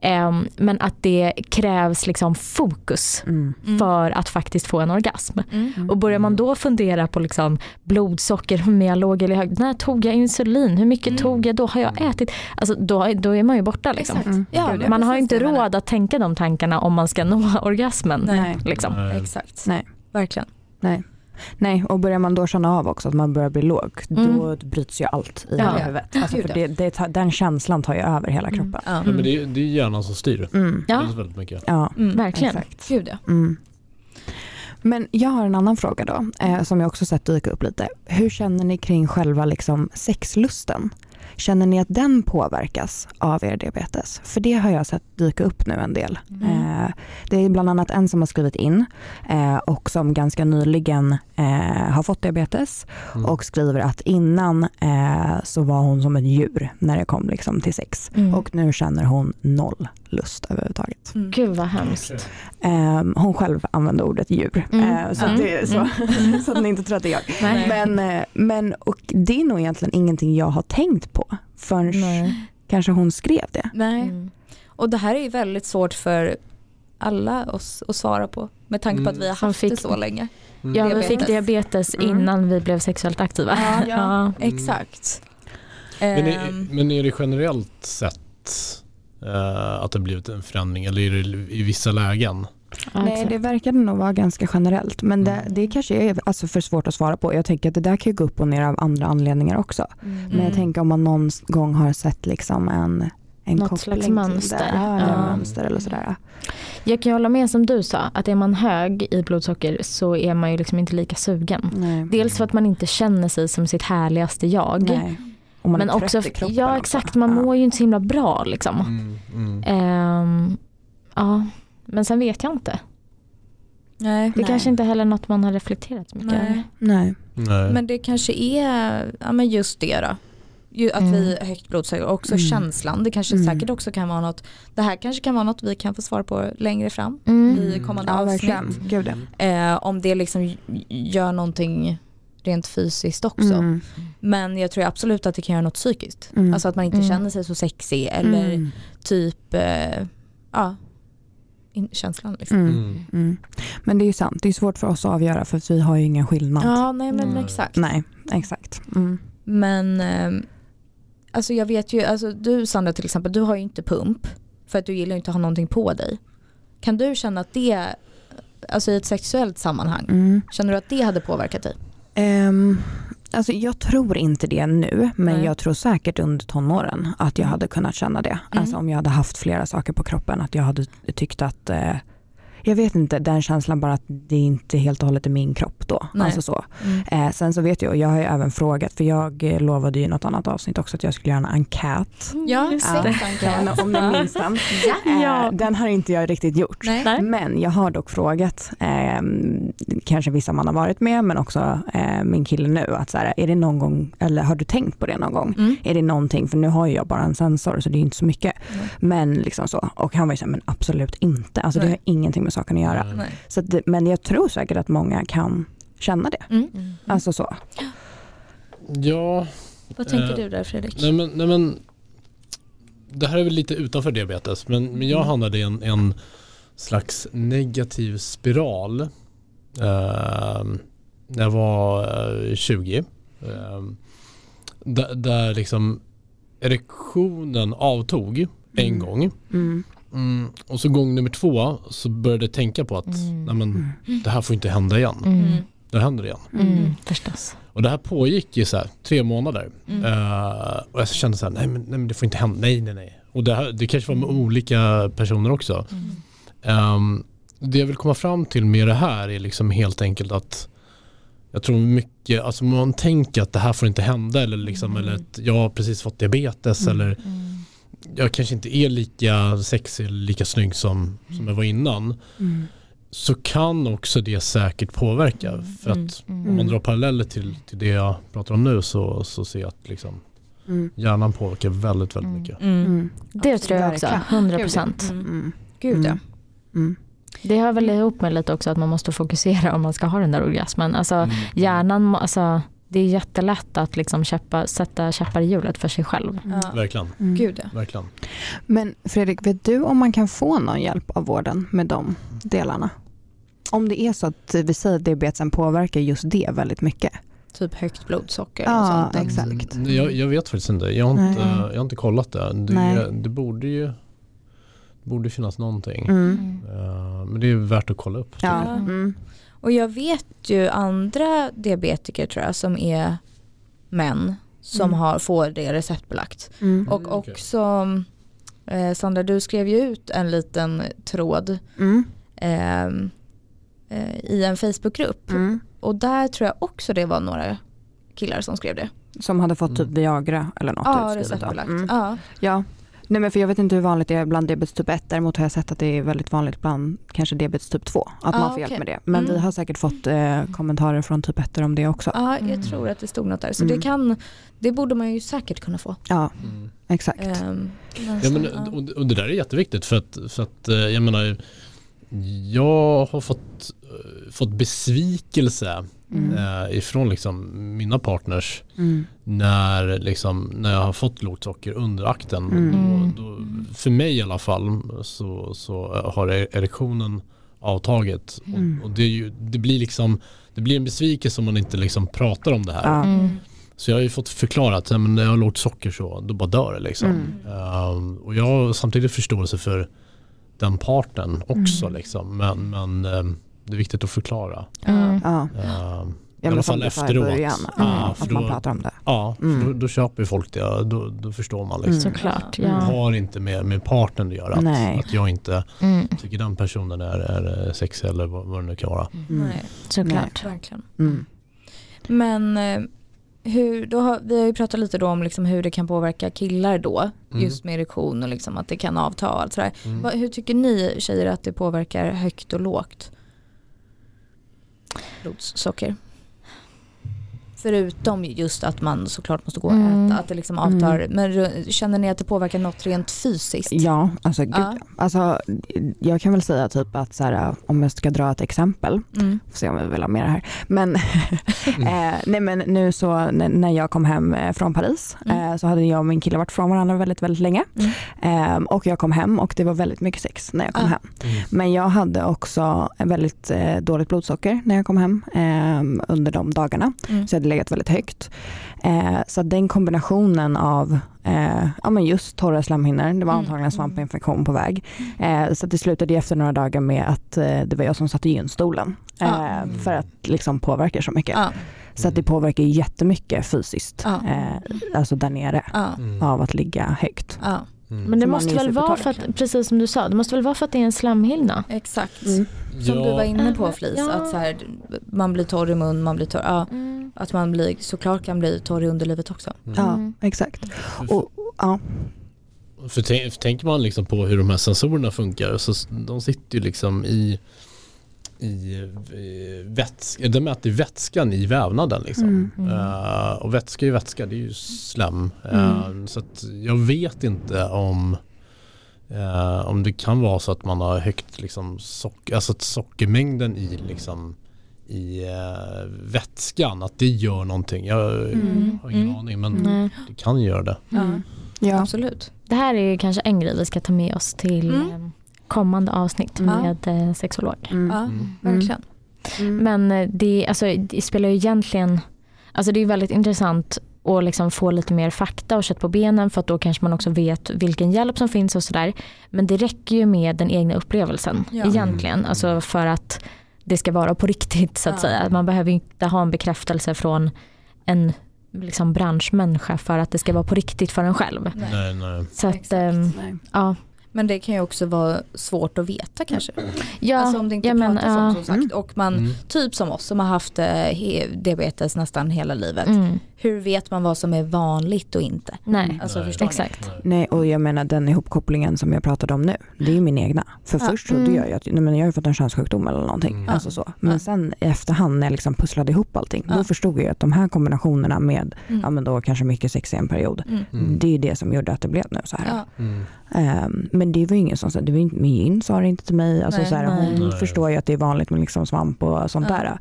Ehm, men att det krävs liksom fokus Mm. Mm. för att faktiskt få en orgasm. Mm. Och börjar man då fundera på liksom blodsocker, mycket jag låg eller hög, när tog jag insulin, hur mycket Mm. tog jag då, har jag ätit? Alltså då, då är man ju borta liksom. Mm. Ja, Man har inte råd att tänka de tankarna om man ska nå orgasmen. Nej. Liksom. Nej. Exakt. Nej. Verkligen. Nej. Nej, och börjar man då känna av också att man börjar bli låg, Mm. då bryts ju allt i Ja. huvudet. Alltså för ja. det, det, den känslan tar ju över hela Mm. kroppen. Ja. Ja, men det, är- det är hjärnan som styr Mm. Ja, väldigt, väldigt mycket. Ja, Mm. verkligen. exakt. Gud ja. Mm. Men jag har en annan fråga då, eh, som jag också sett dyka upp lite. Hur känner ni kring själva liksom, sexlusten? Känner ni att den påverkas av er diabetes? För det har jag sett dyka upp nu en del. Mm. Eh, det är bland annat en som har skrivit in eh, och som ganska nyligen eh, har fått diabetes Mm. och skriver att innan så var hon som ett djur när det kom liksom till sex. Mm. Och nu känner hon noll lust överhuvudtaget. Mm. Gud vad hemskt. Eh, hon själv använde ordet djur. Mm. Eh, så, Mm. att det, så, så att ni inte tror att det är jag. Nej. Men, eh, men och det är nog egentligen ingenting jag har tänkt på förrän Nej. kanske hon skrev det. Nej. Mm. Och det här är ju väldigt svårt för alla oss att svara på med tanke på att Mm. vi har Som haft fick- det så länge. Mm. Ja, vi Diabetes. fick diabetes Mm. innan vi blev sexuellt aktiva. Ja, ja. Exakt. Men, är, Ehm, men är det generellt sett eh, att det blivit en förändring eller är det i vissa lägen? Ja, Nej, det verkade nog vara ganska generellt. Men det, Mm. det kanske är alltså för svårt att svara på. Jag tänker att det där kan ju gå upp och ner av andra anledningar också. Men jag Mm. tänker om man någon gång har sett liksom en, en Något koppling slags till mönster. Det, ja, eller Ja. mönster eller sådär. Jag kan ju hålla med som du sa, att är man hög i blodsocker så är man ju liksom inte lika sugen. Nej. Dels för att man inte känner sig som sitt härligaste jag. Nej. Och man Men är trött också, i kroppen ja också. exakt, man Ja. mår ju inte så himla bra liksom. Mm. Mm. Ehm, ja, men sen vet jag inte. Nej. Det Nej. kanske inte heller är något man har reflekterat så mycket Nej. över. Nej. Nej. Men det kanske är ja, men just det då. Ju, att Mm. vi har högt blodsocker och också Mm. känslan. Det kanske Mm. säkert också kan vara något. Det här kanske kan vara något vi kan få svar på längre fram Mm. i kommande Ja, avsnitt. Eh, om det liksom gör någonting rent fysiskt också. Mm. Men jag tror absolut att det kan göra något psykiskt. Mm. Alltså att man inte Mm. känner sig så sexig eller Mm. typ, eh, ja, känslan liksom. Mm. Mm. Mm. Men det är ju sant, det är svårt för oss att avgöra för att vi har ju ingen skillnad. Ja, nej men Mm. exakt. Nej, exakt. Mm. Men eh, alltså jag vet ju, alltså du Sandra till exempel, du har ju inte pump för att du gillar ju inte att ha någonting på dig. Kan du känna att det, alltså i ett sexuellt sammanhang, Mm. känner du att det hade påverkat dig? Ehm, alltså jag tror inte det nu, men Nej. jag tror säkert under tonåren att jag Mm. hade kunnat känna det. Mm. Alltså om jag hade haft flera saker på kroppen, att jag hade tyckt att, eh, jag vet inte, den känslan bara att det inte helt och hållet är min kropp då. Nej. Alltså så. Mm. Eh, sen så vet jag, jag har ju även frågat, för jag eh, lovade i något annat avsnitt också att jag skulle göra en enkät. Ja, Ja. det. Om ni minns den. Eh, Ja. Den har inte jag riktigt gjort. Nej. Men jag har dock frågat, eh, kanske vissa man har varit med, men också eh, min kille nu, att så här, är det någon gång, eller har du tänkt på det någon gång? Mm. Är det någonting, för nu har ju jag bara en sensor så det är inte så mycket. Nej. Men liksom så. Och han var ju såhär, men absolut inte. Alltså det Nej. har ingenting med saken att göra. Nej. Så att, det- men jag tror säkert att många kan känna det. Mm. Alltså så. Ja, Vad tänker Eh, du där Fredrik? nej men, nej men det här är väl lite utanför diabetes men, men jag hamnade i en, en slags negativ spiral eh, när jag var eh, 20. Eh, där, där liksom erektionen avtog en Mm. gång. Mm. Mm, och så gång nummer två så började jag tänka på att Mm. nej men, det här får inte hända igen. Mm. Det händer igen. Mm. Förstås. Och det här pågick i så här, tre månader. Mm. Eh, och jag kände så här, nej men, nej men det får inte hända, nej nej nej. Och det, här, det kanske var med olika personer också. Ehm, det jag vill komma fram till med det här är liksom helt enkelt att jag tror mycket, alltså man tänker att det här får inte hända eller liksom, eller att jag har precis fått diabetes Mm. eller jag kanske inte är lika sexig eller lika snygg som, som jag var innan. Mm. Så kan också det säkert påverka. För att Mm. om man drar paralleller till, till det jag pratar om nu så, så ser jag att liksom, Mm. hjärnan påverkar väldigt, väldigt Mm. mycket. Mm. Mm. Det tror jag också, Verkligen. 100 procent. Mm. Mm. Gud ja. Mm. Mm. Det hör väl ihop med lite också att man måste fokusera om man ska ha den där orgasmen. Alltså Mm. hjärnan, alltså, det är jättelätt att liksom käppa, sätta käppar i hjulet för sig själv. Ja. Verkligen, Mm. Gud ja. verkligen. Men Fredrik, vet du om man kan få någon hjälp av vården med de delarna? Om det är så att vi säger att diabetesen påverkar just det väldigt mycket. Typ högt blodsocker Ja, och sånt. att- exakt. Mm, Jag, jag vet faktiskt inte. Jag har inte, Nej. jag har inte kollat det. Nej. Det, det borde ju borde finnas någonting. Mm. Eh, men det är värt att kolla upp. Ja. Ja. Mm. Och jag vet ju andra diabetiker tror jag som är män som Mm. har, får det receptbelagt. Mm. Och Mm, också eh, Sandra du skrev ju ut en liten tråd Mm. ehm, eh, i en Facebookgrupp Mm. och där tror jag också det var några killar som skrev det. Som hade fått typ Mm. Viagra eller något Ja, utskrivet. receptbelagt. Mm. Ja. Ja. Nej men för jag vet inte hur vanligt det är bland diabetes typ 1. Däremot har jag sett att det är väldigt vanligt bland kanske diabetes typ 2. Att Ah, man får okej. hjälp med det. Men Mm. vi har säkert fått eh, kommentarer från typ 1 om det också. ja, jag Mm. tror att det stod något där. Så Mm. det kan, det borde man ju säkert kunna få. Ja, Mm. exakt. Men Ja, men, och, och det där är jätteviktigt för att, för att eh, jag menar jag har fått, eh, fått besvikelse Mm. eh, ifrån liksom mina partners Mm. när, liksom, när jag har fått lågt under akten. Mm. Då, då, för mig i alla fall så, så har e- erektionen avtagit. Mm. Och, och det, är ju, det blir liksom det blir en besvikelse om man inte liksom pratar om det här. Mm. Så jag har ju fått förklara att när jag har lågt socker så då bara dör det liksom. Mm. Ehm, och jag har samtidigt förståelse för den parten också Mm. liksom. Men, men ehm, det är viktigt att förklara. Mm. Ja. Ja, I alla fall efteråt. början, Ja, ja, för att man då- pratar om det. Ja, för Mm. då, då köper folk det. Då, då förstår man liksom. Mm. Såklart, Det ja. har inte med, med partnern att göra. Att, Nej. att jag inte Mm. tycker den personen är, är sexig eller vad, vad det nu kan vara. Mm. Nej, Såklart. verkligen. Mm. Men eh, hur, då har, vi har ju pratat lite då om liksom hur det kan påverka killar då, Mm. just med erektion och liksom att det kan avta och allt sådär. Mm. Hur tycker ni tjejer att det påverkar högt och lågt blodsocker? Förutom just att man såklart måste gå och Mm. äta, att det liksom avtar. Men ru- känner ni att det påverkar något rent fysiskt? Ja, alltså, gud, Ja. alltså jag kan väl säga typ att så här, om jag ska dra ett exempel, Mm. får se om vi vill ha mer här. Men, eh, nej, men nu så när jag kom hem eh, från Paris Mm. eh, så hade jag och min kille varit från varandra väldigt, väldigt länge. Mm. Eh, och jag kom hem och det var väldigt mycket sex när jag kom Ah. hem. Mm. Men jag hade också en väldigt eh, dåligt blodsocker när jag kom hem eh, under de dagarna. Mm. Så jag hade legat väldigt högt. Eh, så att den kombinationen av eh, ja, men just torra slemhinnor, det var Mm. antagligen en svampinfektion på väg. Eh, så att det slutade efter några dagar med att eh, det var jag som satt i gynstolen. Eh, Ja. För att liksom påverka så mycket. Ja, Så att det påverkar ju jättemycket fysiskt, Ja. eh, alltså där nere, ja, Mm. av att ligga högt. Ja. Mm. Men det Som måste väl vara för att, precis som du sa, det måste väl vara för att det är en slemhinna? Exakt. Mm. Som du var inne på Ja. Flis, Ja. att så här, man blir torr i mun, man blir torr, ja, att man blir, såklart kan bli torr i underlivet också. Ja, Mm. exakt. Och, ja. För, tänk, för tänker man liksom på hur de här sensorerna funkar så de sitter ju liksom i i vätska, de mäter vätskan i vävnaden liksom. Mm. Eh, och vätska är vätska, det är ju slem. Eh, Mm. Så att jag vet inte om eh, om det kan vara så att man har högt liksom socker, alltså att sockermängden i liksom i vätskan, att det gör någonting. Jag Mm. har ingen Mm. aning men Nej. det kan göra det. Mm. Ja. Absolut. Det här är ju kanske en grej vi ska ta med oss till Mm. eh, kommande avsnitt Mm. med eh, sexolog. Mm. Ja, Mm. verkligen. Mm. Men eh, det, alltså, det spelar ju egentligen, alltså det är väldigt intressant att liksom få lite mer fakta och kött på benen för att då kanske man också vet vilken hjälp som finns och sådär. Men det räcker ju med den egna upplevelsen Ja. egentligen. Alltså för att det ska vara på riktigt så att Ja. säga. Man behöver inte ha en bekräftelse från en liksom branschmänniska för att det ska vara på riktigt för en själv. Nej. Nej, nej. Så att, Exakt. Nej. ja. Men det kan ju också vara svårt att veta kanske. Ja, alltså om det inte ja, men, pratas ja. om som sagt. Och man, Mm. typ som oss som har haft eh, diabetes nästan hela livet. Mm, Hur vet man vad som är vanligt och inte? nej, Alltså Nej. exakt. Nej, och jag menar den ihopkopplingen som jag pratade om nu, det är ju min egna. För Ja. först trodde Mm. jag ju att nej, men jag har ju fått en könssjukdom eller någonting. Mm. Alltså så. Men Ja. sen i efterhand när jag liksom pusslade ihop allting, Ja. då förstod jag ju att de här kombinationerna med, Mm. ja men då kanske mycket sex i en period, Mm. Mm. det är ju det som gjorde att det blev nu så här. Ja. Mm. Men det var ju ingen som sa, det var inte, min sa det inte till mig. Alltså Nej, så här, nej. hon Nej. förstår ju att det är vanligt med liksom svamp och sånt Ja. där.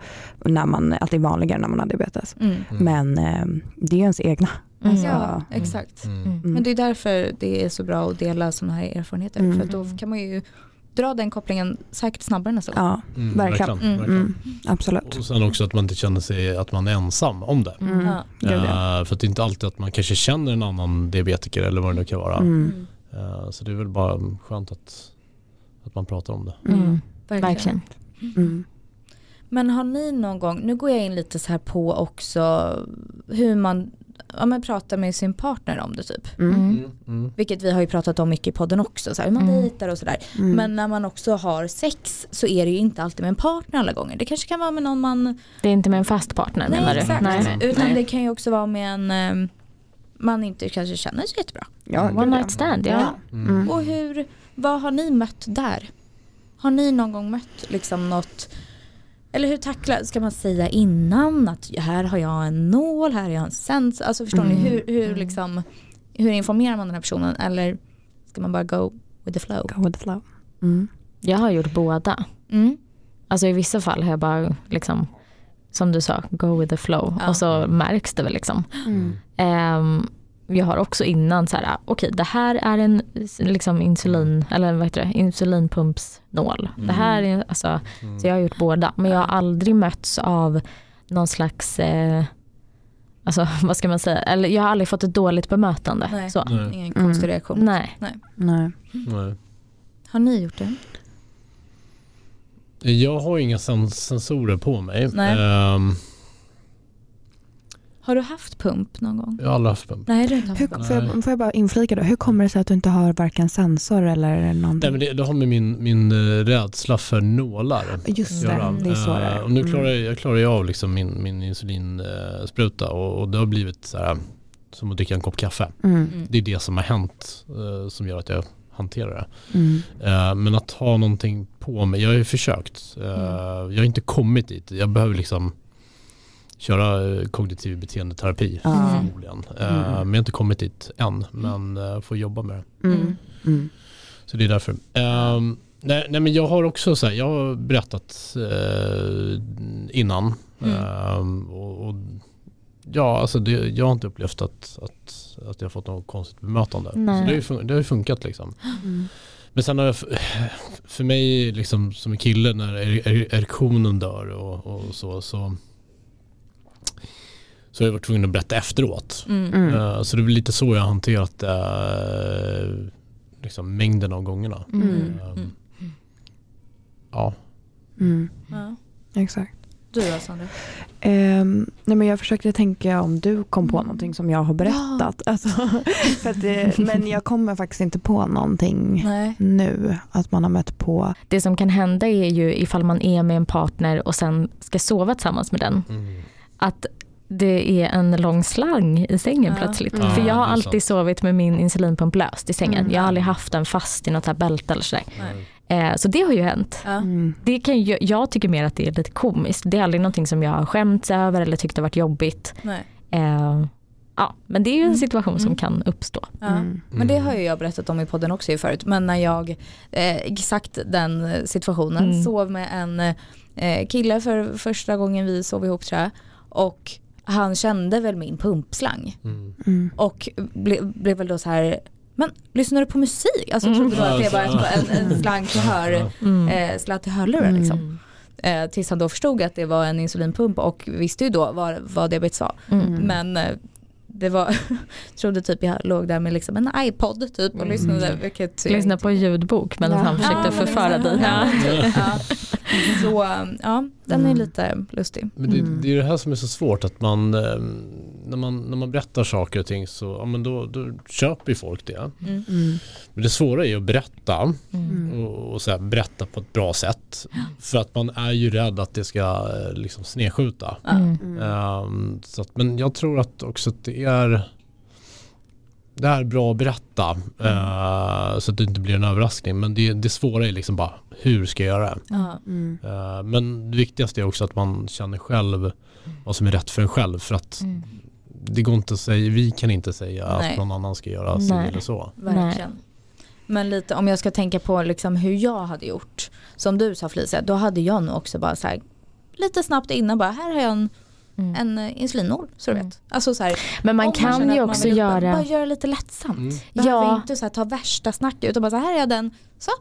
När man, att det är vanligare när man har diabetes. Mm. Mm. Men ehm, det är ju ens egna. Mm. Alltså, Ja, exakt. Mm. Mm. Men det är därför det är så bra att dela sådana här erfarenheter. Mm. För då kan man ju dra den kopplingen säkert snabbare nästa gång. Ja, Mm, verkligen. verkligen, Mm. verkligen. mm, absolut. Och sen också att man inte känner sig att man är ensam om det. Mm. Ja. Eh, för att det är inte alltid att man kanske känner en annan diabetiker eller vad det nu kan vara. Mm. Eh, så det är väl bara skönt att, att man pratar om det. Mm. Verkligen. Verkligen. Mm. Men har ni någon gång, nu går jag in lite så här på också hur man ja, men pratar med sin partner om det typ. Mm. Mm. Mm. Vilket vi har ju pratat om mycket i podden också, så här, hur man Mm. dejtar och sådär. Mm. Men när man också har sex så är det ju inte alltid med en partner alla gånger. Det kanske kan vara med någon man... Det är inte med en fast partner menar du? exakt. Nej. Utan Nej. det kan ju också vara med en eh, man inte kanske känner så jättebra. Ja, One gud, One ja. night stand, ja. Mm. Mm. Och hur, vad har ni mött där? Har ni någon gång mött liksom något eller hur tacklar, ska man säga innan att här har jag en nål, här har jag en sens. Alltså förstår Mm. ni hur, hur liksom hur informerar man den här personen eller ska man bara go with the flow? Go with the flow. Mm. Jag har gjort båda. Mm. Alltså i vissa fall har jag bara liksom som du sa, go with the flow Ja. och så märks det väl liksom. Mm. Ehm, jag har också innan så här, okej det här är en liksom insulin, eller vad heter det, insulinpumpsnål. Det här är, alltså, Mm. så jag har gjort båda. Men jag har aldrig mötts av någon slags, eh, alltså vad ska man säga, eller jag har aldrig fått ett dåligt bemötande. Nej. Så. Nej. Ingen Mm. konstig reaktion. Nej. Nej. Nej. Har ni gjort det? Jag har inga sen- sensorer på mig. Nej. Ehm, Har du haft pump någon gång? jag har aldrig haft pump. Nej, du inte haft Hur, pump. får, jag, får jag bara inflika då, hur kommer det sig att du inte har varken sensor eller Nej, någonting? men det, det har med min, min eh, rädsla för nålar Just det, det är så det är. och nu Mm. klarar jag, jag klarar ju av liksom min, min insulinspruta och, och det har blivit så här, som att dricka en kopp kaffe. Mm. Mm. Det är det som har hänt eh, som gör att jag hanterar det. Mm. Eh, men att ha någonting på mig, jag har ju försökt. Eh, Jag har inte kommit dit. Jag behöver liksom köra eh, kognitiv beteendeterapi Ja. förmodligen. Eh, Mm. Men jag har inte kommit dit än, men eh, får jobba med det. Mm. Mm. Så det är därför. Ehm, nej, nej men jag har också så här, jag har berättat eh, innan. Mm. Ehm, och, och, ja, alltså det, jag har inte upplevt att, att, att jag har fått något konstigt bemötande. Så det Nej. har, ju fun- det har funkat liksom. Mm. Men sen har jag, för mig liksom som en kille när er- er- erektionen dör och, och så, så så har jag varit tvungen att berätta efteråt. Mm. Eh, Så det är lite så jag har hanterat eh, liksom mängden av gångerna. Mm. Ehm, Ja. Mm. Ja. Exakt. Du då Sandra? Ehm, nej men jag försökte tänka om du kom på Mm. någonting som jag har berättat. Alltså, för att det, men jag kommer faktiskt inte på någonting Nej. nu att man har mött på. Det som kan hända är ju ifall man är med en partner och sen ska sova tillsammans med den. Mm. Att det är en lång slang i sängen Ja. plötsligt. Mm. För jag har alltid sovit med min insulinpump löst i sängen. Mm. Jag har aldrig haft den fast i något här bälte eller sådär. Eh, så det har ju hänt. Mm. Det kan ju, jag tycker mer att det är lite komiskt. Det är aldrig någonting som jag har skämts över eller tyckt har varit jobbigt. Nej. Eh, ja, men det är ju en Mm. situation som Mm. kan uppstå. Ja. Mm. Men det har ju jag berättat om i podden också ju förut. Men när jag, eh, exakt den situationen, Mm. sov med en eh, kille för första gången vi sov ihop tror jag. Och han kände väl min pumpslang. Mm. Mm. Och ble, blev väl då så här, men lyssnar du på musik? Alltså Mm. trodde då att det var Alltså, en, en slang till hör, Mm. eh, sladd i hörlurar Mm. liksom. Eh, tills han då förstod att det var en insulinpump och visste ju då vad, vad diabetes var. Mm. Men eh, det var, trodde typ jag låg där med liksom en iPod typ och Mm. lyssnade. Vilket jag Lyssna på ljudbok medan Ja. han försökte Ja, men förföra dig. Ja. Ja. Så ja, den är Mm. lite lustig. Men det, Mm. det är det här som är så svårt att man, eh, när man, när man berättar saker och ting så, ja men då, då köper ju folk det. Mm. Mm. Men det svåra är ju att berätta Mm. och, och så här, berätta på ett bra sätt. För att man är ju rädd att det ska eh, liksom snedskjuta. Mm. Mm. Ehm, så att, men jag tror att också att det är det är bra att berätta eh, så att det inte blir en överraskning. Men det, det svåra är liksom bara hur ska jag göra det? Mm. Eh, men det viktigaste är också att man känner själv vad som är rätt för en själv. För att Mm. Det går inte att säga, vi kan inte säga Nej. att någon annan ska göra Nej. eller så. Verkligen. Men lite om jag ska tänka på liksom hur jag hade gjort. Som du sa Felicia, då hade jag nog också bara så här lite snabbt innan bara här har jag en, Mm. en eh, insulinnål så du Mm. vet. Alltså så här, Men man kan känner ju man också göra Bara göra lite lättsamt. Mm. Behöver Ja. inte så här, ta värsta snacket utan bara så här är den. Så.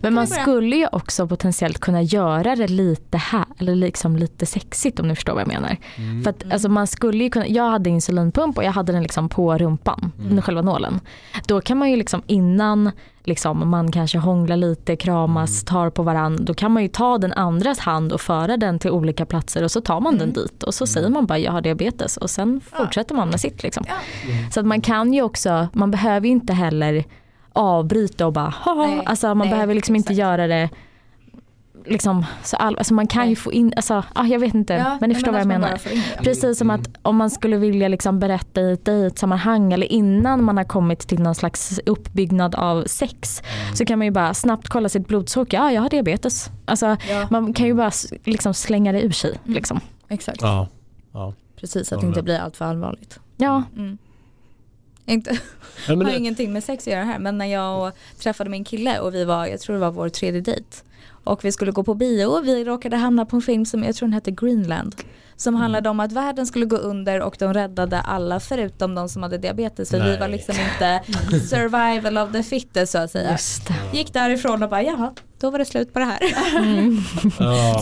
Men man skulle ju också potentiellt kunna göra det lite här, eller liksom lite sexigt om ni förstår vad jag menar. Mm. För att Mm. alltså, man skulle ju kunna, jag hade insulinpump och jag hade den liksom på rumpan, Mm. själva nålen. Då kan man ju liksom innan liksom, man kanske hånglar lite, kramas, Mm. tar på varandra. Då kan man ju ta den andras hand och föra den till olika platser och så tar man den Mm. dit och så Mm. säger man bara jag har diabetes och sen Ja. fortsätter man med sitt. Liksom. Ja. Så att man kan ju också, man behöver ju inte heller avbryta och bara haha. Nej, Alltså man nej, behöver liksom inte exakt. göra det liksom, så all, alltså man kan Nej. ju få in, alltså, ah, jag vet inte Ja, men ni förstår vad jag menar. in det. Precis som Mm. att om man skulle vilja liksom berätta i ett dejtsammanhang eller innan man har kommit till någon slags uppbyggnad av sex så kan man ju bara snabbt kolla sitt blodsocker, ja jag har diabetes. Alltså, Ja, man kan ju bara liksom slänga det ur sig. Mm. Liksom. exakt. Ja. ja. Precis, att Ja, det inte blir allt för allvarligt. Ja, Mm. Inte, Ja, men har det, ingenting med sex att göra här men när jag träffade min kille och vi var, jag tror det var vår tredje dejt och vi skulle gå på bio och vi råkade hamna på en film som jag tror den hette Greenland som handlade om att världen skulle gå under och de räddade alla förutom de som hade diabetes för vi Nej. var liksom inte survival of the fittest så att säga. Gick därifrån och bara jaha, då var det slut på det här. Mm.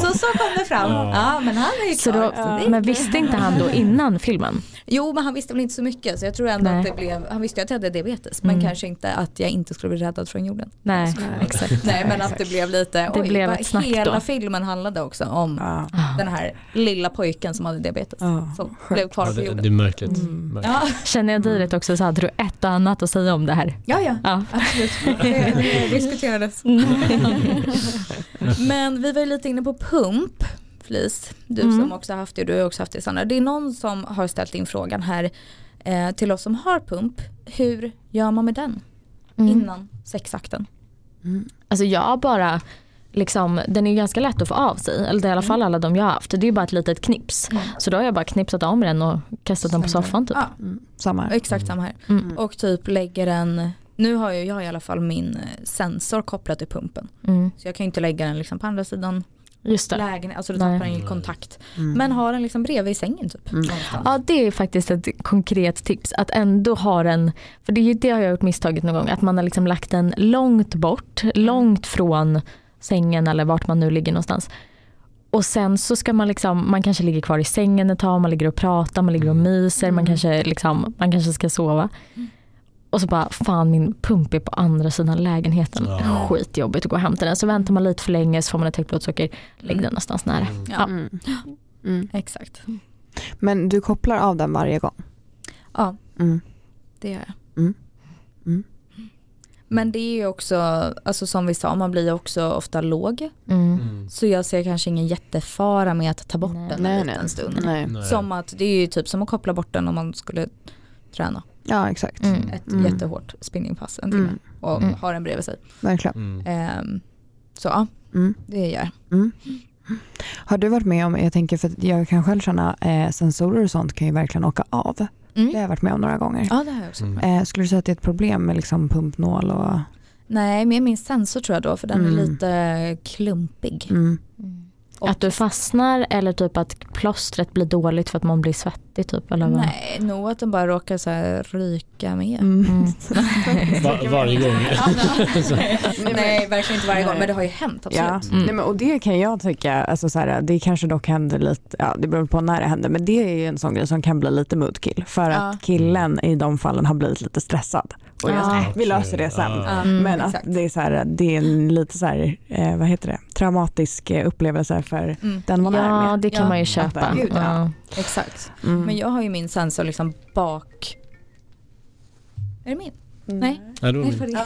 Så så kom det fram. Ja. Ja men han är ju Så klar. då, men visste inte han då innan filmen? Jo men han visste väl inte så mycket så jag tror ändå Nej. att det blev, han visste ju att jag hade diabetes men Mm. kanske inte att jag inte skulle bli räddad från jorden. Nej, exakt. Nej men att det blev lite, Det oj, blev ett snack hela då. filmen handlade också om Ja. den här lilla pojken som hade diabetes. Ja. Som blev kvar Ja, på det, det jorden. är märkligt. Mm. Märkligt. Ja, Känner jag dig rätt också så hade du ett och annat att säga om det här. ja, ja Ja. absolut. Det, det diskuterades. Men vi var ju lite inne på pump. Flis, du Mm. som också har haft det, du har också haft det Sandra. Det är någon som har ställt in frågan här eh, till oss som har pump. Hur gör man med den Mm. innan sexakten? Mm. Alltså jag bara, liksom, den är ganska lätt att få av sig. Eller det är i alla fall alla de jag har haft. Det är ju bara ett litet knips. Mm. Så då har jag bara knipsat av med den och kastat den på soffan typ. Ja, Mm. Samma här. exakt samma här. Mm. Och typ lägger den, nu har ju jag i alla fall min eh, sensor kopplad till pumpen. Mm. Så jag kan ju inte lägga den liksom på andra sidan Just det. lägenheten, alltså då Nej. tappar den ju kontakt. Mm. Men har den liksom bredvid sängen typ. Mm. Ja det är faktiskt ett konkret tips att ändå ha den, för det, är ju det har jag gjort misstaget någon gång, att man har liksom lagt den långt bort, långt från sängen eller vart man nu ligger någonstans. Och sen så ska man liksom, man kanske ligger kvar i sängen ett tag, man ligger och pratar, man ligger och myser, man, Mm. kanske liksom, man kanske ska sova. Och så bara, fan min pump är på andra sidan lägenheten. Ja. Skitjobbigt att gå och hämta den. Så väntar man lite för länge så får man ett högt blodsocker. Lägg den någonstans nära. Mm. Ja. Mm. Mm. Exakt. Men du kopplar av den varje gång? Ja, Mm. det gör jag. Mm. Mm. Men det är ju också, alltså som vi sa, man blir också ofta låg. Mm. Mm. Så jag ser kanske ingen jättefara med att ta bort Nej. den en nej. liten stund. Nej. Nej. Som att det är ju typ som att koppla bort den om man skulle träna Ja, exakt. Mm. ett Mm. jättehårt spinningpass en timme Mm. och Mm. ha den bredvid sig. Verkligen. Mm. Ehm, så ja, Mm. det gör jag. Mm. Har du varit med om, jag tänker för jag kan själv känna eh, sensorer och sånt kan ju verkligen åka av. Det har jag varit med om några gånger. Ja det har jag också. Mm. Eh, skulle du säga att det är ett problem med liksom pumpnål och... Nej, med min sensor tror jag då för den Mm. är lite klumpig. Mm. Och- Att du fastnar eller typ att plåstret blir dåligt för att man blir svettig typ? Eller vad? Nej, nog att den bara råkar så här ryka med. Mm. Mm. Va- varje gång. Nej, verkligen inte varje gång men det har ju hänt absolut. Ja, Mm. Nej, men, och det kan jag tycka, alltså, så här, det kanske dock händer lite, ja, det beror på när det händer, men det är ju en sån grej som kan bli lite moodkill. För Ja. att killen i de fallen har blivit lite stressad. Och jag Ja. säger, vi löser det sen. Ja. Ja, Mm. Men att exakt. det är, så här, det är en lite så här, eh, vad heter det, traumatisk eh, upplevelse för Mm, den man är Ja, med. det kan Ja. man ju köpa. Gud, ja. Ja. exakt. Mm. Men jag har ju min sensor liksom bak... Är det min? Mm. Nej. Nej, är Nej, min- för det.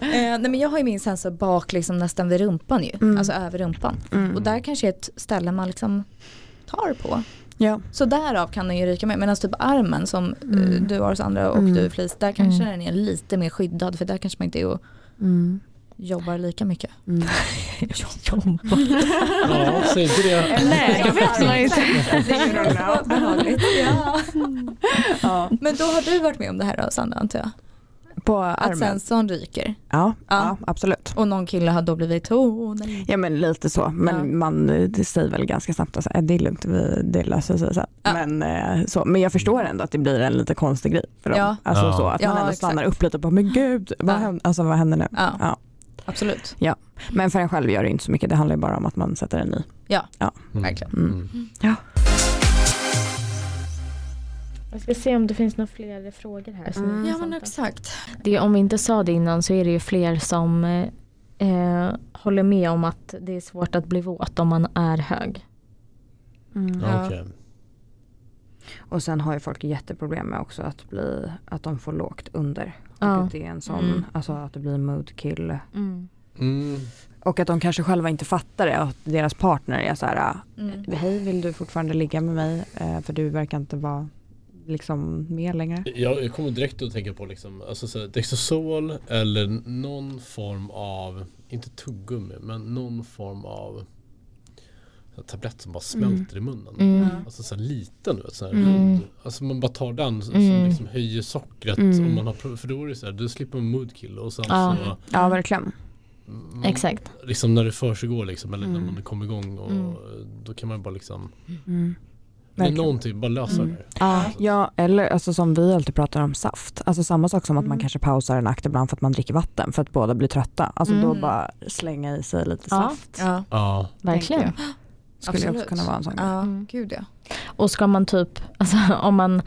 eh, nej men jag har ju min sensor bak liksom nästan vid rumpan ju. Mm. Alltså över rumpan. Mm. Och där kanske är ett ställe man liksom tar på. Ja. Så därav kan den ju ryka med. Medan typ armen som eh, Mm. du har Sandra och Mm. du Flis, där kanske Mm. den är lite mer skyddad för där kanske man inte är och Mm. jobbar lika mycket. Mm. Ja, säg inte det. Nej, det vet man inte. Ja. Men då har du varit med om det här då Sandra antar jag? På Att armen? sensorn ryker Ja, ja. Ja. absolut. och någon kille har då blivit åh nej. Ja men lite så, men Ja. man det säger väl ganska snabbt att det är lugnt, vi, det löser sig sen. Ja. Men, eh, så, men jag förstår ändå att det blir en lite konstig grej för dem. Ja. Alltså Ja. så, att Ja, man ändå exakt. stannar upp lite på, men gud, vad, Ja. händer, alltså, vad händer nu? Ja, Ja. absolut. Men för en själv gör det inte så mycket, det handlar ju bara om att man sätter en ny. Mm. Verkligen. Mm. Mm. Jag ska se om det finns några fler frågor här. är Ja men exakt. det, om vi inte sa det innan så är det ju fler som eh, håller med om att det är svårt att bli våt om man är hög. Mm. Ja. Okej. Och sen har ju folk jätteproblem med också att, bli, att de får lågt under. Ja. Och att det är en sån, Mm. alltså att det blir mood kill. Mm. Mm. Och att de kanske själva inte fattar det, att deras partner är så här, Mm. hej vill du fortfarande ligga med mig? Eh, För du verkar inte vara liksom med längre. Jag, jag kommer direkt att tänka på liksom, alltså så här, Dextrosol eller någon form av, inte tuggummi, men någon form av här, tablett som bara smälter i munnen. Mm. Alltså så här liten, du vet, så här, Mm. Alltså man bara tar den som Mm. liksom höjer sockret. Mm. Om man har, för då är det så här, du slipper en moodkill och sen Ja. så Ja verkligen. man, Exakt. Liksom när det försiggår liksom, eller Mm. när man kommer igång och Mm. då kan man bara liksom, Mm. det är Verkligen. någonting, bara lösa Mm. det. Ja. Ja, eller alltså som vi alltid pratar om saft. Alltså samma sak som att man Mm. kanske pausar en akt ibland för att man dricker vatten för att båda blir trötta. Alltså då Mm. bara slänga i sig lite Ja. saft. Ja, Ja, Verkligen. Skulle Absolut. också kunna vara en sån grej. ja Mm. gud ja. Och ska man typ, alltså om man,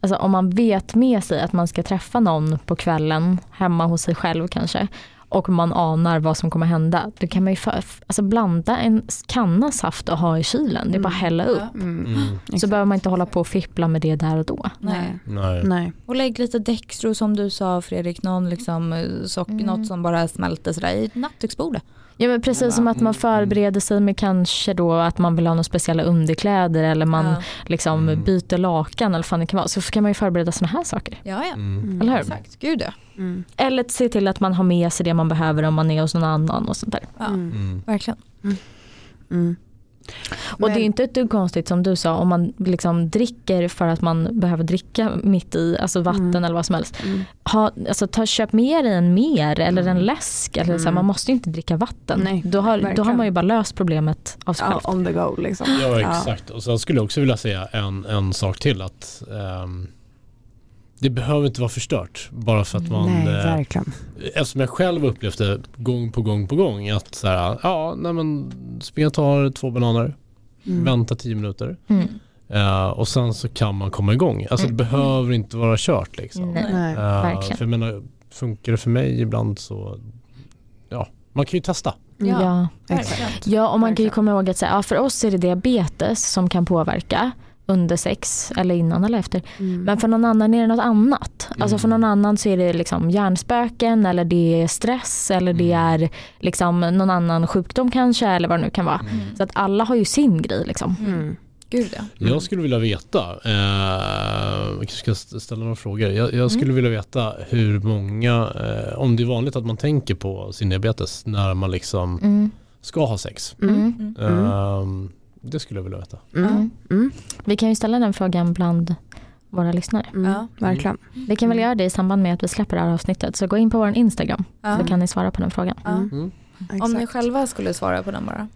alltså om man vet med sig att man ska träffa någon på kvällen hemma hos sig själv kanske och man anar vad som kommer hända, då kan man ju för, alltså blanda en kanna saft och ha i kylen. Det är bara att hälla upp. Ja. Mm. mm. Så Exakt. behöver man inte hålla på och fippla med det där och då. Nej. nej. Nej. Och lägg lite Dextro som du sa Fredrik, någon liksom eh, sock, Mm. något som bara smälter sådär i nattduksbordet. Ja men precis som att man Mm. förbereder sig med kanske då att man vill ha några speciella underkläder eller man Ja, liksom Mm. byter lakan eller vad fan det kan vara. Så kan man ju förbereda sådana här saker. ja. ja. Mm. Eller hur? Exakt, gud ja. Mm. Eller se till att man har med sig det man behöver om man är hos någon annan och sånt där. ja. Mm. Mm. Verkligen. Och det är inte ett dugg konstigt som du sa om man liksom dricker för att man behöver dricka mitt i, alltså vatten Mm. eller vad som helst. Mm. Ha, alltså ta, köp med dig en mer eller en Mm. läsk. Eller så här, Mm. man måste ju inte dricka vatten. Nej, då, har, då har man ju bara löst problemet av sig Ja, själv. on the go liksom. Ja exakt och sen skulle jag också vilja säga en, en sak till att ehm, det behöver inte vara förstört bara för att man Nej, eh, verkligen. Eftersom jag själv upplevt det gång på gång på gång att så här, ja nej men springa och ta två bananer, Mm. vänta tio minuter Mm. eh, och sen så kan man komma igång. Alltså Mm. det behöver inte vara kört liksom. Nej. Nej. Eh, verkligen. för jag menar, funkar det för mig ibland så ja, Man kan ju testa. Ja. Ja. Verkligen. Ja, och man kan ju komma ihåg att så här, ja, för oss är det diabetes som kan påverka under sex eller innan eller efter. Mm. Men för någon annan är det något annat. Alltså för Mm. någon annan så är det liksom hjärnspöken eller det är stress eller det Mm. är liksom någon annan sjukdom kanske eller vad det nu kan vara. Mm. Så att alla har ju sin grej liksom. Mm. Gud ja. Jag skulle vilja veta, eh, jag ska st- ställa några frågor. Jag, jag skulle vilja veta hur många, eh, om det är vanligt att man tänker på sin diabetes när man liksom Mm. ska ha sex. Mm. Mm. Mm. Eh, det skulle jag vilja veta. Mm. Mm. Vi kan ju ställa den frågan bland våra lyssnare. Mm. Ja. Verkligen. Vi kan väl göra det i samband med att vi släpper det här avsnittet. Så gå in på vår Instagram så kan ni svara på den frågan. Mm. Mm. Om ni själva skulle svara på den bara.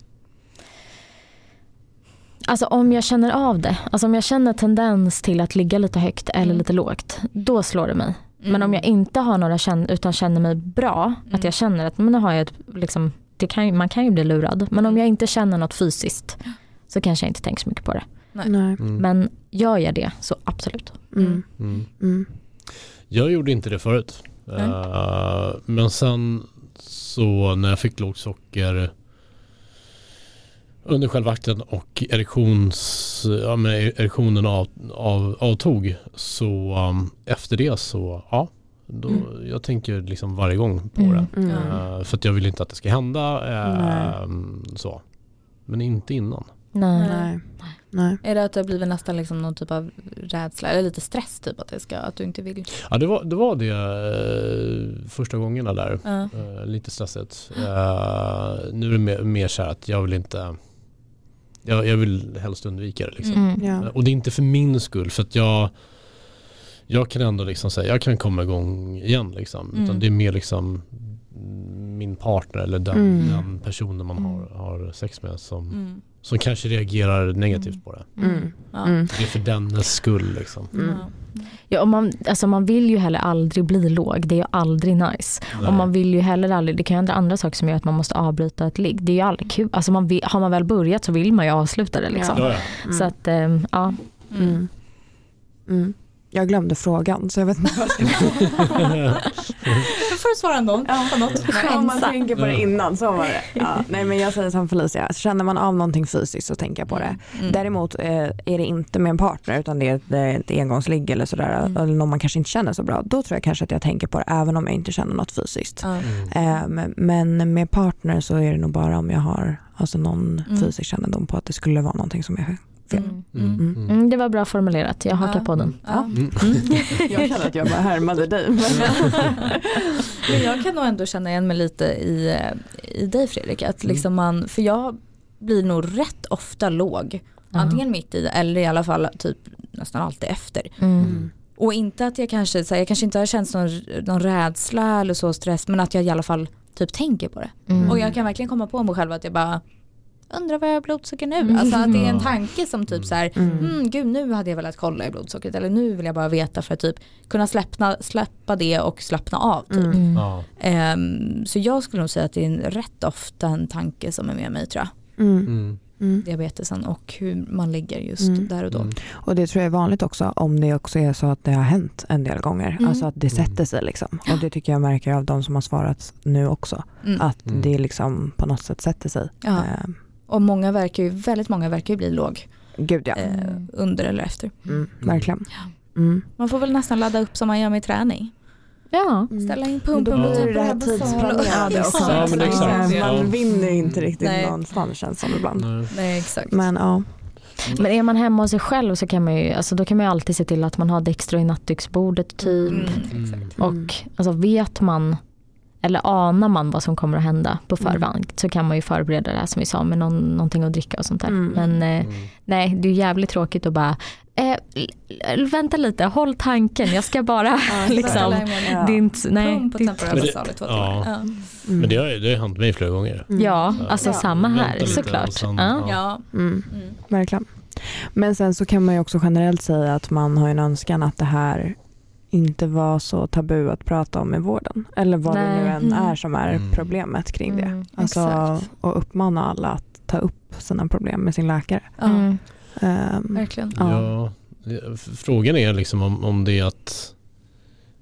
Alltså om jag känner av det, alltså om jag känner tendens till att ligga lite högt eller Mm. lite lågt, då slår det mig. Men Mm. om jag inte har några känn utan känner mig bra, Mm. att jag känner att men nu har jag ett, liksom, det kan, ju- man kan ju bli lurad. Men om jag inte känner något fysiskt så kanske jag inte tänker så mycket på det. Nej. Mm. Men gör jag det så absolut. Mm. Mm. Mm. Jag gjorde inte det förut. Eh, men sen så när jag fick lågt socker under själva akten och erektions, ja, men erektionen av, av, avtog så um, efter det så ja, då, Mm. jag tänker liksom varje gång på Mm. det. Mm. Eh, för att jag vill inte att det ska hända. eh, så. Men inte innan. Nej. Nej. Nej. Är det att det har blivit nästan liksom någon typ av rädsla eller lite stress typ att det ska, att du inte vill? Ja det var det, var det eh, första gångerna där. Ja. Eh, lite stressigt. Eh, nu är det mer, mer så här att jag vill inte jag, jag vill helst undvika det liksom. Mm. Ja. Eh, Och det är inte för min skull för att jag jag kan ändå liksom säga jag kan komma igång igen liksom. Mm. Utan det är mer liksom min partner eller den, Mm. den personen man Mm. har, har sex med som, Mm. Som kanske reagerar negativt Mm. på det. Mm. Ja. Mm. Det är för dennes skull liksom. Mm. Ja. Och man, alltså man vill ju heller aldrig bli låg, det är ju aldrig nice. Och man vill ju heller aldrig, det kan ju hända andra saker som gör att man måste avbryta ett ligg. Det är ju aldrig kul. Alltså man vill, har man väl börjat så vill man ju avsluta det liksom. Ja. Mm. Så att, ehm, ja. Mm. Mm. Mm. Jag glömde frågan så jag vet inte vad jag ska Då får du svara ändå på något. Om man tänker på det innan så var det. Ja, nej men jag säger som Felicia, känner man av någonting fysiskt så tänker jag på det. Mm. Däremot eh, är det inte med en partner utan det är ett, eh, ett engångsligg eller sådär Mm. eller någon man kanske inte känner så bra. Då tror jag kanske att jag tänker på det även om jag inte känner något fysiskt. Ja. Mm. Eh, men med partner så är det nog bara om jag har alltså någon Mm. fysisk kännedom på att det skulle vara någonting som är fel. Mm. Mm. Mm. Det var bra formulerat, jag hakar Ja. på den. Ja. Mm. Jag känner att jag bara härmade dig. Men jag kan nog ändå känna igen mig lite i, eh, i dig Fredrik. Att liksom man, för jag blir nog rätt ofta låg. Antingen mitt i eller i alla fall typ nästan alltid efter. Mm. Och inte att jag kanske, så här, jag kanske inte har känt någon, någon rädsla eller så stress men att jag i alla fall typ tänker på det. Mm. Och jag kan verkligen komma på mig själv att jag bara undrar vad jag har blodsocker nu. Mm. Alltså att det är en tanke som typ så här, Mm. mm, gud nu hade jag velat kolla i blodsockret eller nu vill jag bara veta för att typ kunna släppna, släppa det och slappna av. Typ. Mm. Mm. Ja. Ehm, så jag skulle nog säga att det är en, rätt ofta en tanke som är med mig tror jag. Mm. Mm. Mm. Diabetesen och hur man ligger just Mm. där och då. Mm. Och det tror jag är vanligt också om det också är så att det har hänt en del gånger. Mm. Alltså att det sätter sig liksom. Och det tycker jag märker av de som har svarat nu också. Mm. Att Mm. det liksom på något sätt sätter sig. Ja. Eh, Och många verkar ju, väldigt många verkar ju bli låg gud ja. eh, under eller efter. Mm, verkligen. Mm. Man får väl nästan ladda upp som man gör med träning. Ja. Ställa in pumpen på det typ det här basal. tidsplanerade Ja, men exakt. Ja. Man vinner ju inte riktigt Nej. någonstans känns som ibland. Nej. Nej exakt. Men ja. Men är man hemma hos sig själv så kan man ju, alltså då kan man ju alltid se till att man har Dextro i nattduksbordet typ. Mm, Mm. exakt. Och alltså vet man eller anar man vad som kommer att hända på Mm. förväg så kan man ju förbereda det här som vi sa med någon, någonting att dricka och sånt där. Mm. Men eh, Mm. nej, det är jävligt tråkigt att bara eh, vänta lite, håll tanken, jag ska bara liksom. Ja. Nej, Men det- ja. Mm. Men har, det har hänt mig flera gånger. Mm. ja, Ja. alltså Ja. samma här lite såklart. sen- ja. Ja. Mm. Mm. Verkligen. Men sen så kan man ju också generellt säga att man har en önskan att det här inte var så tabu att prata om i vården. Eller vad det Nej. nu än Mm. är som är Mm. problemet kring det. Mm, Alltså exakt. och uppmana alla att ta upp sina problem med sin läkare. Ja, Mm. Ehm, verkligen. Ja. Ja. Frågan är liksom om, om det är att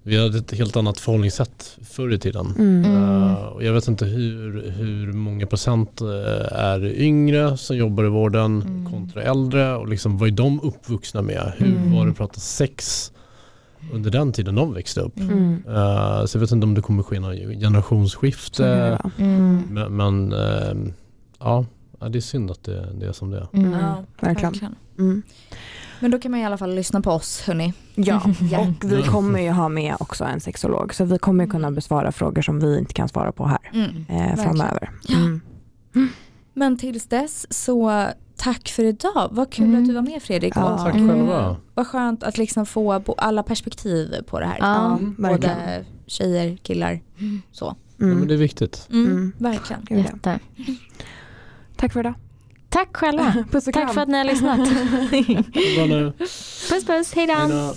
vi hade ett helt annat förhållningssätt förr i tiden. Mm. Och jag vet inte hur, hur många procent eh, är yngre som jobbar i vården Mm. kontra äldre och liksom vad är de uppvuxna med? Hur Mm. var det att prata sex under den tiden de växte upp? Mm. Eh, så jag vet inte om det kommer ske något generationsskifte. Mm. Men, men eh, ja, det är synd att det, det är som det är. Mm. Ja, verkligen. Mm. Men då kan man i alla fall lyssna på oss hörni. Ja, och vi kommer ju ha med också en sexolog så vi kommer kunna besvara frågor som vi inte kan svara på här Mm. eh, framöver. Ja. Mm. Men tills dess så tack för idag. Vad kul Mm. att du var med Fredrik. Ja, Tack Mm. själva. Vad skönt att liksom få alla perspektiv på det här. Ja, verkligen. Både tjejer, killar, så. Ja, Mm. men det är viktigt. Mm, Mm. Verkligen. Ja. Jätte. Tack för idag. Tack själva. Puss och Tack kram. för att ni har lyssnat. Puss puss, hej då. Hej då.